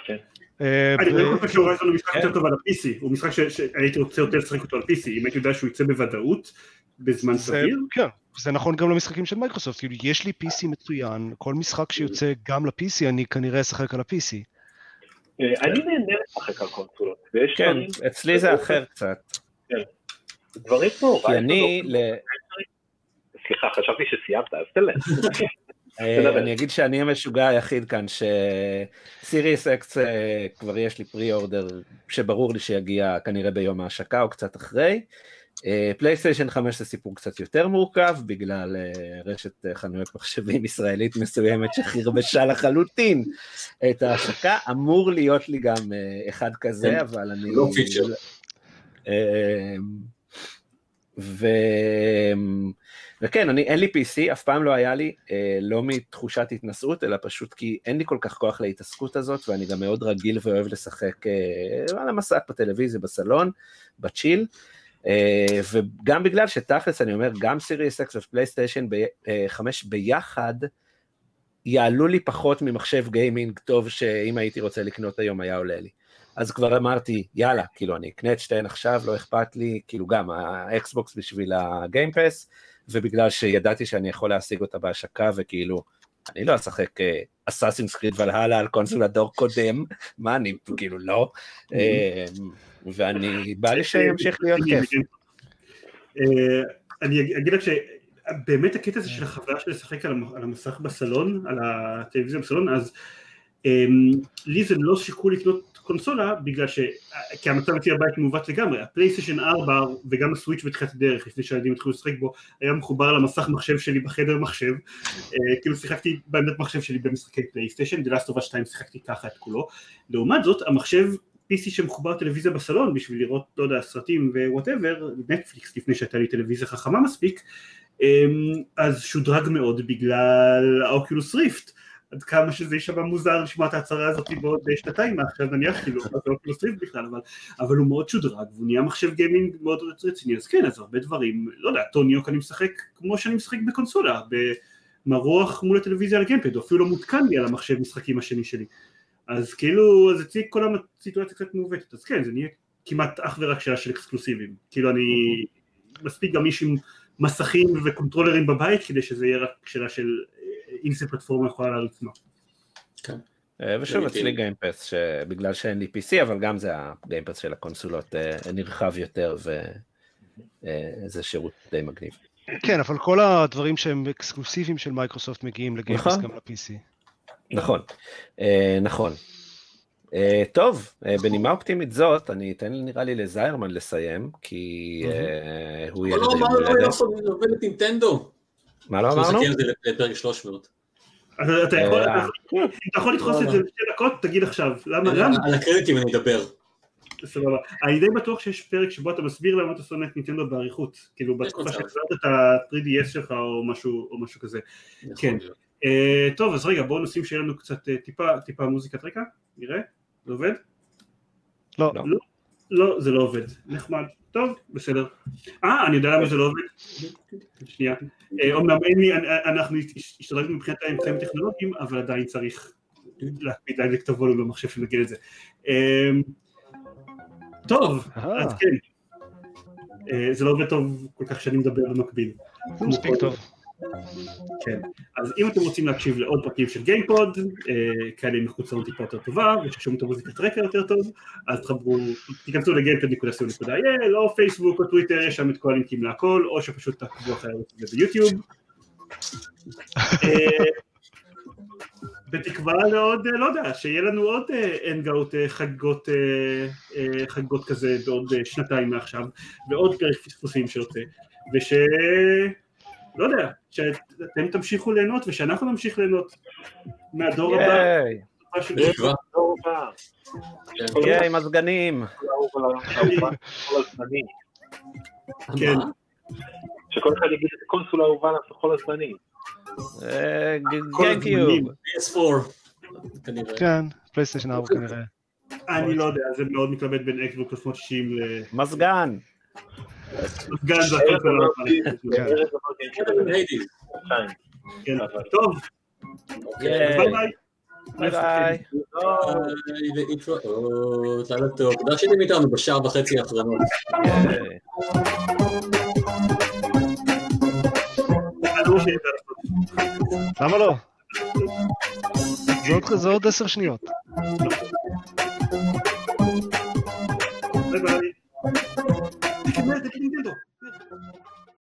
כן. אה, אני לא חושב שהורייזון הוא משחק כן. יותר טוב על ה-PC, הוא משחק שהייתי רוצה יותר לשחק אותו על PC, אם הייתי יודע שהוא יצא בוודאות, בזמן סביר, כן, זה נכון גם למשחקים של מייקרוסופט, כאילו יש לי PC מצוין, כל משחק שיוצא גם ל-PC אני כנראה אשחק על ה-PC. אה, אני נהנה לשחק על קונסולות, ויש כן, אצלי זה אחר קצת. דברים כמו כי אני, הורייזון, ל- סליחה, חשבתי שסיימת, אז תלך. אה, תדבר. אני אגיד שאני המשוגע היחיד כאן, שסיריוס אקס אה, כבר יש לי פרי אורדר שברור לי שיגיע כנראה ביום ההשקה או קצת אחרי. אה, פלייסטיישן 5 זה סיפור קצת יותר מורכב בגלל אה, רשת אה, חנויות מחשבים ישראלית מסוימת שחרבשה לחלוטין את ההשקה. אמור להיות לי גם אחד כזה, כן, אבל אני... לא פיצ'ר. אה, ו... וכן, אני, אין לי PC, אף פעם לא היה לי, אה, לא מתחושת התנשאות, אלא פשוט כי אין לי כל כך כוח להתעסקות הזאת, ואני גם מאוד רגיל ואוהב לשחק אה, על המסך, בטלוויזיה, בסלון, בצ'יל. אה, וגם בגלל שתכלס, אני אומר, גם סיריוס אקס ופלייסטיישן 5 ביחד, יעלו לי פחות ממחשב גיימינג טוב שאם הייתי רוצה לקנות היום היה עולה לי. אז כבר אמרתי, יאללה, כאילו אני אקנה את שתיהן עכשיו, לא אכפת לי, כאילו גם האקסבוקס בשביל ה Game Pass, ובגלל שידעתי שאני יכול להשיג אותה בהשקה, וכאילו, אני לא אשחק Assassin's Creed Valhalla על קונסולה דור קודם, מה אני, כאילו לא, אה, ואני, בא לי שימשיך להיות כיף. אה, אני אגיד רק שבאמת הקטע הזה של החוויה של לשחק על המ- על המסך בסלון, על הטלוויזיה בסלון, אז אמ, לי זה לא שיקול לקנות קונסולה, בגלל ש... כי המצב אצלי בבית מעוות לגמרי, הפלייסטיישן 4 וגם הסוויץ' בתחילת הדרך, לפני שהילדים התחילו לשחק בו, היה מחובר למסך מחשב שלי בחדר מחשב, אה, כאילו שיחקתי בעמדת מחשב שלי במשחקי פלייסטיישן, Us 2 שיחקתי ככה את כולו, לעומת זאת המחשב PC שמחובר טלוויזיה בסלון בשביל לראות, לא יודע, סרטים whatever, נטפליקס לפני שהייתה לי טלוויזיה חכמה מספיק, אמ, אז שודרג מאוד בגלל ה Oculus Rift. עד כמה שזה יישמע מוזר לשמוע את ההצהרה הזאת בעוד שנתיים מעכשיו נניח כאילו, זה Oculus Rift בכלל, אבל, אבל הוא מאוד שודרג והוא נהיה מחשב גיימינג מאוד רציני, אז כן, אז הרבה דברים, לא יודע, Tony Hawk אני משחק כמו שאני משחק בקונסולה, מרוח מול הטלוויזיה על ה gamepad, הוא אפילו לא מותקן לי על המחשב משחקים השני שלי. אז כאילו, אז אצלי כל הסיטואציה קצת מעוותת, אז כן, זה נהיה כמעט אך ורק שאלה של אקסקלוסיבים. כאילו אני, מספיק גם מישהו עם מסכים וקונטרולרים בבית, כדי שזה יהיה רק שאלה של אם זה פלטפורמה יכולה להריץ מה. כן. אה, ושוב אצלי Game Pass, שבגלל שאין לי PC, אבל גם זה ה Game Pass של הקונסולות אה, נרחב יותר, וזה שירות די מגניב. כן, אבל כל הדברים שהם אקסקלוסיביים של מייקרוסופט מגיעים ל Game Pass נכון. גם ל-PC. נכון, אה, נכון. Uh, טוב, uh, בנימה אופטימית זאת, אני אתן נראה לי לזיירמן לסיים, כי uh, הוא ילד היום הולדת. לא, לא יכול לדבר את נינטנדו. מה לא אמרנו? לפרק 300. אתה יכול לדחוס את זה בשתי דקות, תגיד עכשיו, למה? על הקרדיטים אני אדבר. סבבה. אני די בטוח שיש פרק שבו אתה מסביר למה אתה שונא את נינטנדו באריכות, כאילו בתקופה שהחזרת את ה-3DS שלך או משהו כזה. כן. טוב, אז רגע, בואו נשים שיהיה לנו קצת טיפה מוזיקת רקע, נראה. זה עובד? לא. לא. לא, זה לא עובד. נחמד. טוב, בסדר. אה, אני יודע למה זה לא עובד. שנייה. אומנם אין לי, אנחנו השתדרגנו מבחינת האמצעים הטכנולוגיים, אבל עדיין צריך להקפיד להדליק את הווליום במחשב שנגיד את זה. טוב, אז כן. זה לא עובד טוב כל כך שאני מדבר במקביל. מספיק טוב. כן, אז אם אתם רוצים להקשיב לעוד פרקים של גיימפוד, אה, כאלה איכות סאונד טיפה יותר טובה, וששומעים את המוזיקת רקע יותר טוב, אז תחברו, תיכנסו לגיימפוד.co.il, או פייסבוק או טוויטר, יש שם את כל הלינקים להכל, או שפשוט תעקבו אחרי זה ביוטיוב. אה, בתקווה לעוד, לא יודע, שיהיה לנו עוד hangout חגות, חגות כזה בעוד שנתיים מעכשיו, ועוד פרק פספוסים שיוצא, וש... לא יודע, שאתם תמשיכו ליהנות ושאנחנו נמשיך ליהנות מהדור הבא. ייי, עם הסגנים. כן. שכל אחד יגיד את הקונסולה האהובה בכל הזמנים. גיימקיוב. PS4. כן, פלייסטיישן 4 כנראה. אני לא יודע, זה מאוד מתלבט בין אקסבוקס 360 ל... מזגן. סגן זה טוב. ביי ביי. ביי ביי. טוב. תודה שהייתם איתנו בשעה וחצי האחרונות. למה לא? זה עוד עשר שניות. ביי ביי. 敵に入れる敵に入れる